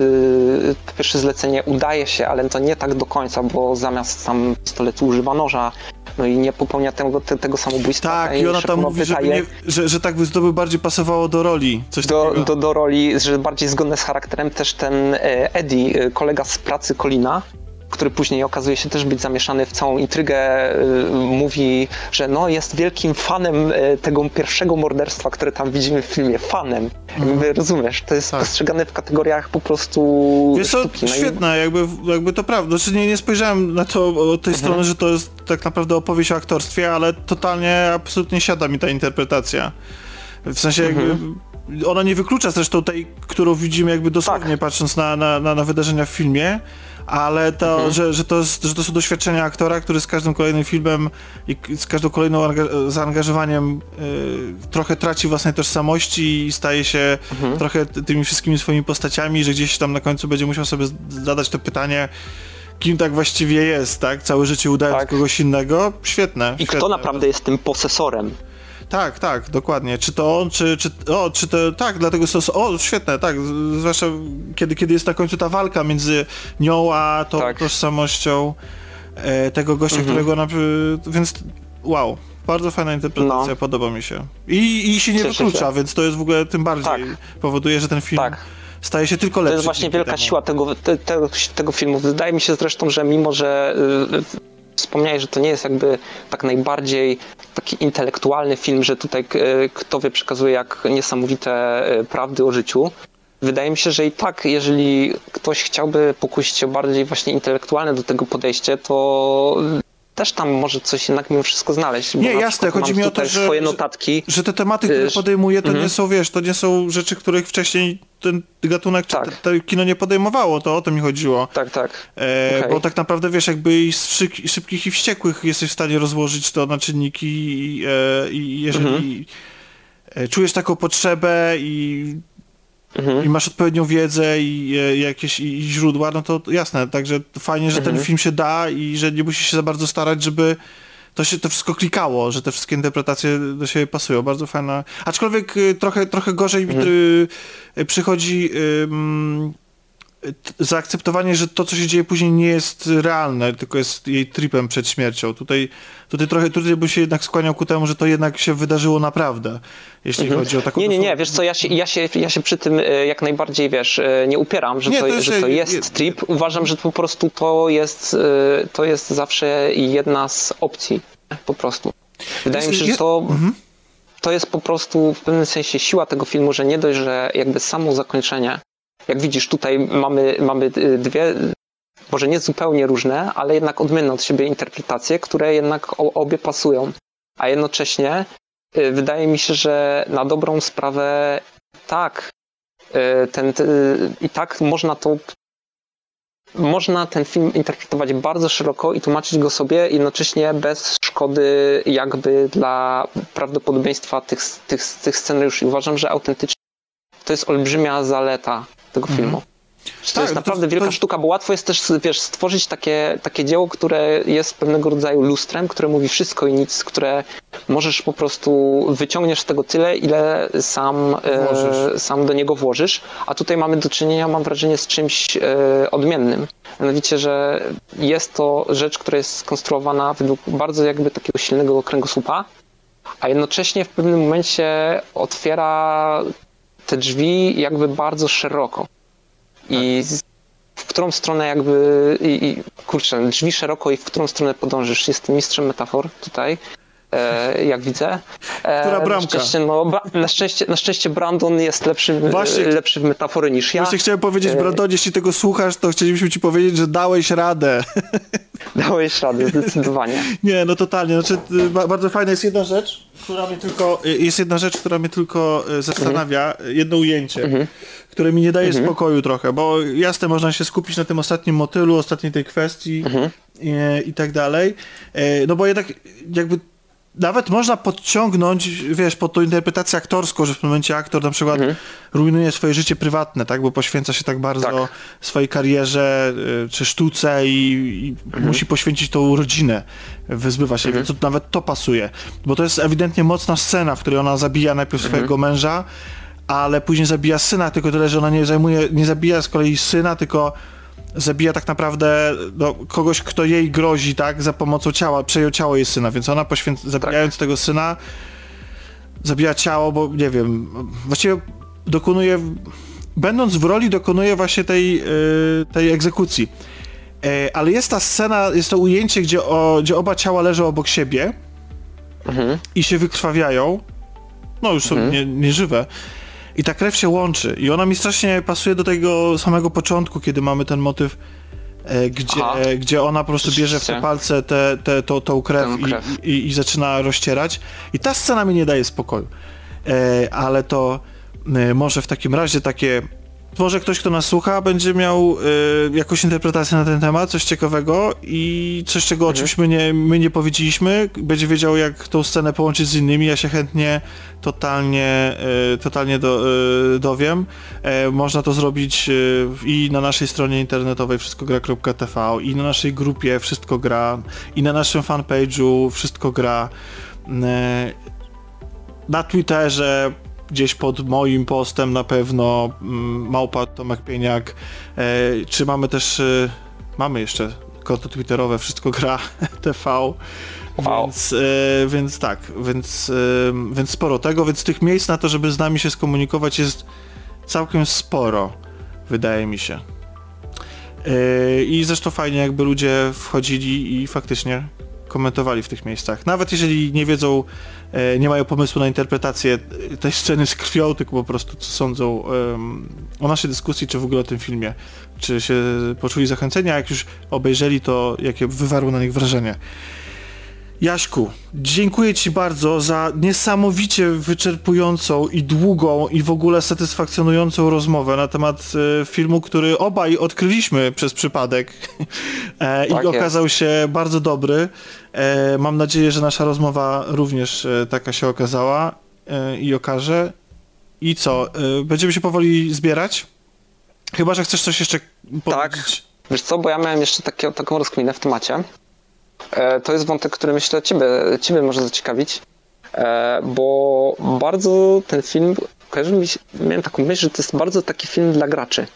pierwsze zlecenie udaje się, ale to nie tak do końca, bo zamiast tam pistoletu używa noża, no i nie popełnia tego, te, tego samobójstwa. Tak, i ona tam mówi, że, nie, że, że tak by to by bardziej pasowało do roli. Coś do, do, do, roli, że bardziej zgodne z charakterem też ten e, Eddie, kolega z pracy Colina, który później okazuje się też być zamieszany w całą intrygę, y, mówi, że no jest wielkim fanem y, tego pierwszego morderstwa, które tam widzimy w filmie. Fanem. Mhm. Rozumiesz? To jest tak. postrzegane w kategoriach po prostu Jest to sztuki. No świetne, i... jakby, jakby to prawda. Znaczy nie, nie spojrzałem na to od tej mhm. strony, że to jest tak naprawdę opowieść o aktorstwie, ale totalnie, absolutnie siada mi ta interpretacja. W sensie jakby mhm. ona nie wyklucza zresztą tej, którą widzimy jakby dosłownie tak. patrząc na, na, na, na wydarzenia w filmie, ale to, mhm. że, że, to jest, że to są doświadczenia aktora, który z każdym kolejnym filmem i z każdą kolejną zaangażowaniem y, trochę traci własnej tożsamości i staje się mhm. trochę tymi wszystkimi swoimi postaciami, że gdzieś tam na końcu będzie musiał sobie zadać to pytanie, kim tak właściwie jest, tak? Całe życie udając tak. kogoś innego. Świetne. I świetne. kto naprawdę jest tym posesorem? Tak, tak, dokładnie. Czy to on, czy, czy, o, czy to, tak, dlatego są, o, świetne, tak, zwłaszcza kiedy, kiedy jest na końcu ta walka między nią a tą tak. tożsamością e, tego gościa, mhm. którego ona, więc wow, bardzo fajna interpretacja, no. podoba mi się. I, i się nie Cieszę wyklucza, się. więc to jest w ogóle tym bardziej, tak. powoduje, że ten film tak. staje się tylko lepszy. To jest właśnie wielka temu. siła tego, te, tego, tego filmu. Wydaje mi się zresztą, że mimo, że y, wspomniałeś, że to nie jest jakby tak najbardziej taki intelektualny film, że tutaj e, kto wie przekazuje jak niesamowite e, prawdy o życiu. Wydaje mi się, że i tak, jeżeli ktoś chciałby pokusić się bardziej właśnie intelektualne do tego podejście, to też tam może coś jednak mimo wszystko znaleźć. Nie, jasne, chodzi mi o to, że, swoje notatki. Że, że te tematy, które podejmuje, to nie mhm. są, wiesz, to nie są rzeczy, których wcześniej ten gatunek tak. czy te, te kino nie podejmowało, to o to mi chodziło. Tak, tak. E, okay. Bo tak naprawdę, wiesz, jakby i z szybkich i wściekłych jesteś w stanie rozłożyć to na czynniki i, e, i jeżeli mhm. E, czujesz taką potrzebę i Mhm. i masz odpowiednią wiedzę i, e, jakieś i, źródła, no to jasne, także fajnie, że mhm. ten film się da i że nie musisz się za bardzo starać, żeby to się to wszystko klikało, że te wszystkie interpretacje do siebie pasują. Bardzo fajna. Aczkolwiek y, trochę, trochę gorzej mhm. mi y, przychodzi zaakceptowanie, że to, co się dzieje później nie jest realne, tylko jest jej tripem przed śmiercią. Tutaj, tutaj trochę tutaj bym się jednak skłaniał ku temu, że to jednak się wydarzyło naprawdę, jeśli mhm. chodzi o taką... Nie, nie, nie, wiesz co, ja się, ja, się, ja się przy tym e, jak najbardziej, wiesz, e, nie upieram, że, nie, to, to, że to jest je, trip. Uważam, że po prostu to jest, e, to jest zawsze jedna z opcji, po prostu. Wydaje mi się, że to... Mhm. To jest po prostu w pewnym sensie siła tego filmu, że nie dość, że jakby samo zakończenie jak widzisz, tutaj mamy, mamy y, dwie, może nie zupełnie różne, ale jednak odmienne od siebie interpretacje, które jednak obie pasują. A jednocześnie y, wydaje mi się, że na dobrą sprawę tak, y, ten, i tak można to można ten film interpretować bardzo szeroko i tłumaczyć go sobie jednocześnie bez szkody jakby dla prawdopodobieństwa tych, tych, tych scenariuszy. Uważam, że autentycznie to jest olbrzymia zaleta tego mhm. filmu. To tak, jest naprawdę to, wielka to... sztuka, bo łatwo jest też, wiesz, stworzyć takie, takie dzieło, które jest pewnego rodzaju lustrem, które mówi wszystko i nic, które możesz po prostu, wyciągniesz z tego tyle, ile sam, e, sam do niego włożysz, a tutaj mamy do czynienia, mam wrażenie, z czymś e, odmiennym. Mianowicie, że jest to rzecz, która jest skonstruowana według bardzo jakby takiego silnego kręgosłupa, a jednocześnie w pewnym momencie otwiera te drzwi jakby bardzo szeroko. I w którą stronę jakby, i, i kurczę, drzwi szeroko i w którą stronę podążysz. Jestem mistrzem metafor tutaj. E, jak widzę. E, Która bramka? Na szczęście, no, na, szczęście, na szczęście Brandon jest lepszy, właśnie, lepszy w metafory niż ja. Właśnie chciałem powiedzieć, e, Brandon, jeśli tego słuchasz, to chcielibyśmy ci powiedzieć, że dałeś radę. <laughs> Dałeś radę, zdecydowanie. <laughs> Nie, no totalnie. Znaczy, bardzo fajna jest jedna rzecz, która mnie tylko, jest jedna rzecz, która mnie tylko zastanawia, mhm. jedno ujęcie, mhm. które mi nie daje mhm. spokoju trochę, bo jasne, można się skupić na tym ostatnim motylu, ostatniej tej kwestii mhm. i, i tak dalej, no bo jednak jakby nawet można podciągnąć, wiesz, pod tą interpretację aktorską, że w tym momencie aktor na przykład mhm. rujnuje swoje życie prywatne, tak, bo poświęca się tak bardzo tak. swojej karierze y, czy sztuce i, i mhm. musi poświęcić tą rodzinę, wyzbywa się, mhm. więc to, nawet to pasuje, bo to jest ewidentnie mocna scena, w której ona zabija najpierw mhm. swojego męża, ale później zabija syna, tylko tyle, że ona nie zajmuje, nie zabija z kolei syna, tylko zabija tak naprawdę no, kogoś, kto jej grozi, tak, za pomocą ciała, przejął ciało jej syna, więc ona poświęca, tak. zabijając tak. tego syna, zabija ciało, bo nie wiem, właściwie dokonuje, będąc w roli, dokonuje właśnie tej, yy, tej egzekucji. Yy, ale jest ta scena, jest to ujęcie, gdzie, o, gdzie oba ciała leżą obok siebie mhm. i się wykrwawiają, no już są mhm. nie, nieżywe, i ta krew się łączy i ona mi strasznie pasuje do tego samego początku, kiedy mamy ten motyw e, gdzie, e, gdzie ona po prostu bierze w te palce te, te, to, tą krew, krew. I, i, I, zaczyna rozcierać. I ta scena mi nie daje spokoju. E, ale to e, może w takim razie takie może ktoś, kto nas słucha, będzie miał y, jakąś interpretację na ten temat, coś ciekawego i coś, czego mhm. oczywiście my nie, my nie powiedzieliśmy, będzie wiedział, jak tą scenę połączyć z innymi. Ja się chętnie totalnie, y, totalnie do, y, dowiem. E, można to zrobić i na naszej stronie internetowej wszystkogra.tv i na naszej grupie Wszystko Gra i na naszym fanpage'u Wszystko Gra na Twitterze gdzieś pod moim postem na pewno mm, Małpa Tomek Pieniak, e, czy mamy też, e, mamy jeszcze konto twitterowe, wszystko gra <laughs> TV, wow. więc, e, więc tak, więc, więc sporo tego, więc tych miejsc na to, żeby z nami się skomunikować jest całkiem sporo, wydaje mi się. I zresztą fajnie jakby ludzie wchodzili i faktycznie komentowali w tych miejscach. Nawet jeżeli nie wiedzą, nie mają pomysłu na interpretację tej sceny z krwią, tylko po prostu co sądzą o naszej dyskusji, czy w ogóle o tym filmie. Czy się poczuli zachęcenia, jak już obejrzeli to, jakie wywarło na nich wrażenie. Jaśku, dziękuję Ci bardzo za niesamowicie wyczerpującą i długą i w ogóle satysfakcjonującą rozmowę na temat e, filmu, który obaj odkryliśmy przez przypadek <laughs> e, tak i okazał się bardzo dobry. E, mam nadzieję, że nasza rozmowa również e, taka się okazała e, i okaże. I co, e, będziemy się powoli zbierać? Chyba, że chcesz coś jeszcze powiedzieć. Tak. Wiesz co, bo ja miałem jeszcze takie, taką rozkminę w temacie. E, to jest wątek, który myślę ciebie, ciebie może zaciekawić, e, bo bardzo ten film, kojarzy mi się, miałem taką myśl, że to jest bardzo taki film dla graczy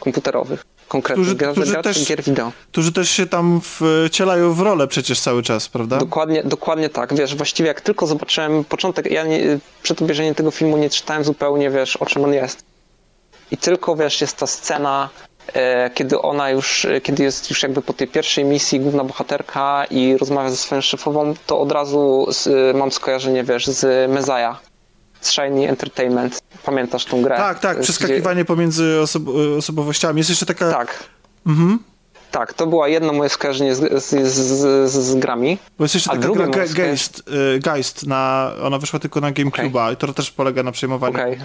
komputerowych. Konkretnie, którzy, gra, którzy też, gier wideo. Którzy też się tam wcielają w rolę przecież cały czas, prawda? Dokładnie, dokładnie tak. Wiesz, właściwie jak tylko zobaczyłem początek, ja nie, przed obejrzeniem tego filmu nie czytałem zupełnie, wiesz, o czym on jest. I tylko, wiesz, jest ta scena kiedy ona już, e, kiedy jest już jakby po tej pierwszej misji główna bohaterka i rozmawia ze swoją szefową, to od razu z, e, mam skojarzenie, wiesz, z Mezaja, z Shiny Entertainment. Pamiętasz tą grę? Tak, tak, przeskakiwanie gdzie... pomiędzy osob osobowościami. Jest jeszcze taka... Tak. Mhm. Tak, to była jedno moje skojarzenie z, z, z, z grami. Bo jest jeszcze A taka gra Geist, Geist na, ona wyszła tylko na GameCube'a okay. i to też polega na przejmowaniu okay.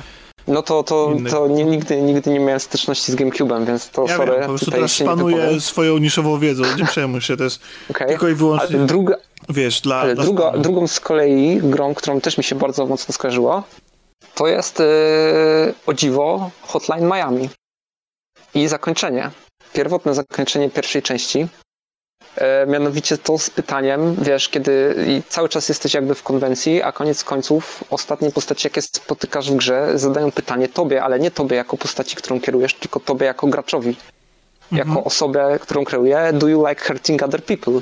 No to, to, to nie, nigdy, nigdy nie miałem styczności z GameCube'em, więc to ja sorry. Wiem, po prostu teraz spanuję swoją niszową wiedzą, nie przejmuj się, to jest <laughs> okay. tylko i wyłącznie, ale druga, wiesz, dla... Ale dla druga, drugą z kolei grą, którą też mi się bardzo mocno skojarzyła, to jest yy, o dziwo Hotline Miami. I zakończenie. Pierwotne zakończenie pierwszej części. E, mianowicie to z pytaniem, wiesz, kiedy cały czas jesteś jakby w konwencji, a koniec końców ostatnie postacie, jakie spotykasz w grze, zadają pytanie tobie, ale nie tobie jako postaci, którą kierujesz, tylko tobie jako graczowi. Jako Mhm. osobę, którą kreuję, do you like hurting other people?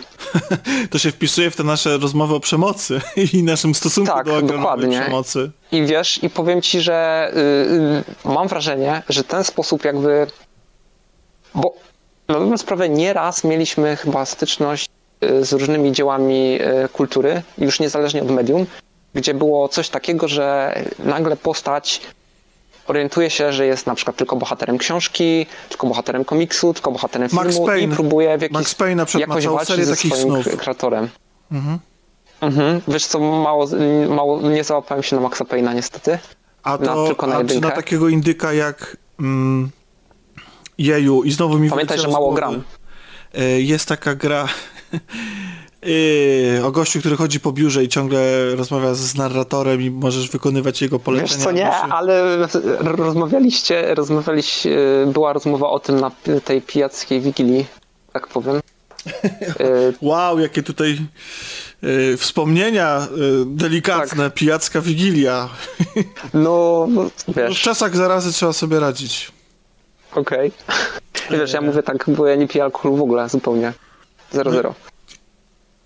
<laughs> To się wpisuje w te nasze rozmowy o przemocy <laughs> i naszym stosunku Tak, do dokładnie. przemocy. I wiesz, i powiem ci, że y, y, mam wrażenie, że ten sposób jakby. Bo na dobrą sprawę nieraz mieliśmy chyba styczność y, z różnymi dziełami y, kultury, już niezależnie od medium, gdzie było coś takiego, że nagle postać orientuje się, że jest na przykład tylko bohaterem książki, tylko bohaterem komiksu, tylko bohaterem Max filmu i Payne. próbuje w jakiś Max Payne na przykład jakoś walczyć ze swoim snów. kreatorem. Mhm. Wiesz co, mało, mało, nie załapałem się na Maxa Payne'a niestety. A Na- to tylko na a czy na takiego indyka jak mm, Jeju i znowu mi Pamiętaj, że mało gram. E, Jest taka gra e, <laughs> o gościu, który chodzi po biurze i ciągle rozmawia z narratorem i możesz wykonywać jego polecenia. Wiesz co, nie, ale rozmawialiście, rozmawialiście, była rozmowa o tym na tej pijackiej wigilii, tak powiem. Y, <laughs> Wow, jakie tutaj e, wspomnienia e, delikatne, Tak. pijacka wigilia. No, <laughs> No, w wiesz, czasach zarazy trzeba sobie radzić. Okej. I <laughs> Wiesz, ja mówię tak, bo ja nie piję alkoholu w ogóle, zupełnie. Zero, zero.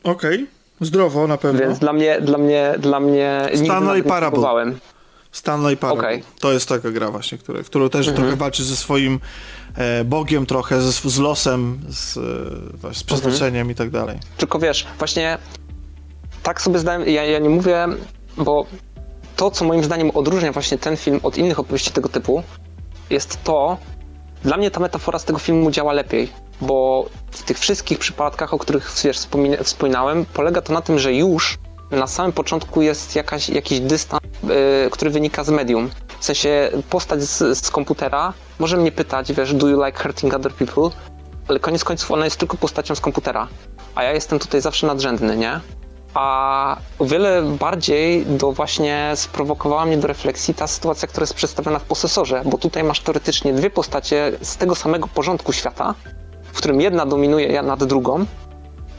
Okej, zdrowo na pewno. Więc dla mnie, dla mnie, dla mnie Stanley nie Parable. Stanley Parable. Okej. To jest taka gra właśnie, która, którą też Mhm. trochę walczy ze swoim e, Bogiem trochę, sw- z losem, z, e, z przeznaczeniem i tak dalej. Tylko wiesz, właśnie tak sobie zdałem, ja, ja nie mówię, bo to, co moim zdaniem odróżnia właśnie ten film od innych opowieści tego typu, jest to, dla mnie ta metafora z tego filmu działa lepiej, bo w tych wszystkich przypadkach, o których wiesz, wspomin- wspominałem, polega to na tym, że już na samym początku jest jakaś, jakiś dystans, yy, który wynika z medium. W sensie postać z, z komputera może mnie pytać, wiesz, do you like hurting other people? ale koniec końców ona jest tylko postacią z komputera, a ja jestem tutaj zawsze nadrzędny, nie? A o wiele bardziej do właśnie sprowokowała mnie do refleksji ta sytuacja, która jest przedstawiona w posesorze, bo tutaj masz teoretycznie dwie postacie z tego samego porządku świata, w którym jedna dominuje nad drugą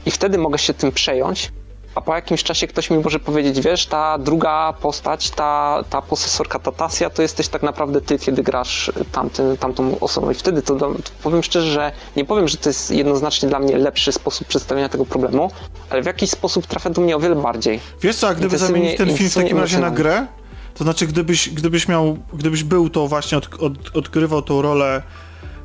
i wtedy mogę się tym przejąć, a po jakimś czasie ktoś mi może powiedzieć, wiesz, ta druga postać, ta, ta posesorka, ta Tasja, to jesteś tak naprawdę ty, kiedy grasz tamtym, tamtą osobą. I wtedy to, to powiem szczerze, że nie powiem, że to jest jednoznacznie dla mnie lepszy sposób przedstawienia tego problemu, ale w jakiś sposób trafia do mnie o wiele bardziej. Wiesz co, a gdyby zamienić ten film w takim razie na grę, to znaczy gdybyś, gdybyś miał, gdybyś był to właśnie, od, od, odkrywał tą rolę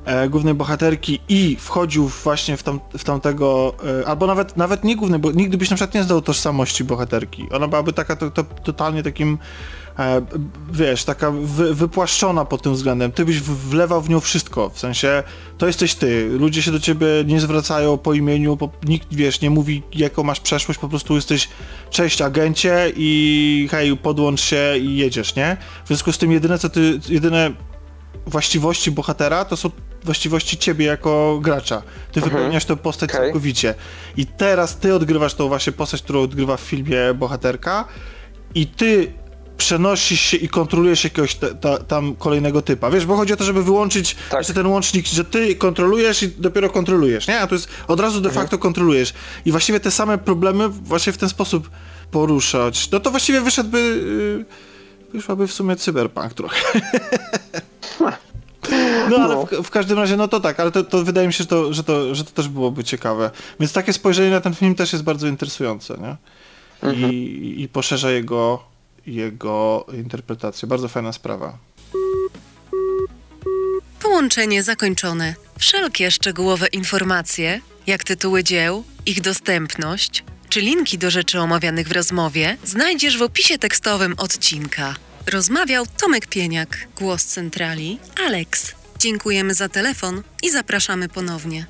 e, głównej bohaterki i wchodził właśnie w, tam, w tamtego, e, albo nawet, nawet nie głównej, bo nigdy byś na przykład nie zdał tożsamości bohaterki. Ona byłaby taka to, to, totalnie takim, e, wiesz, taka wy, wypłaszczona pod tym względem. Ty byś wlewał w nią wszystko, w sensie to jesteś ty. Ludzie się do ciebie nie zwracają po imieniu, po, nikt, wiesz, nie mówi jaką masz przeszłość, po prostu jesteś cześć agencie i hej, podłącz się i jedziesz, nie? W związku z tym jedyne co ty, jedyne właściwości bohatera to są właściwości ciebie jako gracza. Ty wypełniasz tę postać Okej. całkowicie. I teraz ty odgrywasz tą właśnie postać, którą odgrywa w filmie bohaterka i ty przenosisz się i kontrolujesz jakiegoś te, ta, tam kolejnego typa. Wiesz, bo chodzi o to, żeby wyłączyć Tak. jeszcze ten łącznik, że ty kontrolujesz i dopiero kontrolujesz, nie? A to jest od razu de facto kontrolujesz. I właściwie te same problemy właśnie w ten sposób poruszać. No to właściwie wyszedłby... Yy, wyszłaby w sumie cyberpunk trochę. No ale w, w każdym razie, no to tak, ale to, to wydaje mi się, że to, że, to, że to też byłoby ciekawe. Więc takie spojrzenie na ten film też jest bardzo interesujące, nie? I, I poszerza jego, jego interpretację. Bardzo fajna sprawa. Połączenie zakończone. Wszelkie szczegółowe informacje, jak tytuły dzieł, ich dostępność, czy linki do rzeczy omawianych w rozmowie, znajdziesz w opisie tekstowym odcinka. Rozmawiał Tomek Pieniak, głos centrali, Alex. Dziękujemy za telefon i zapraszamy ponownie.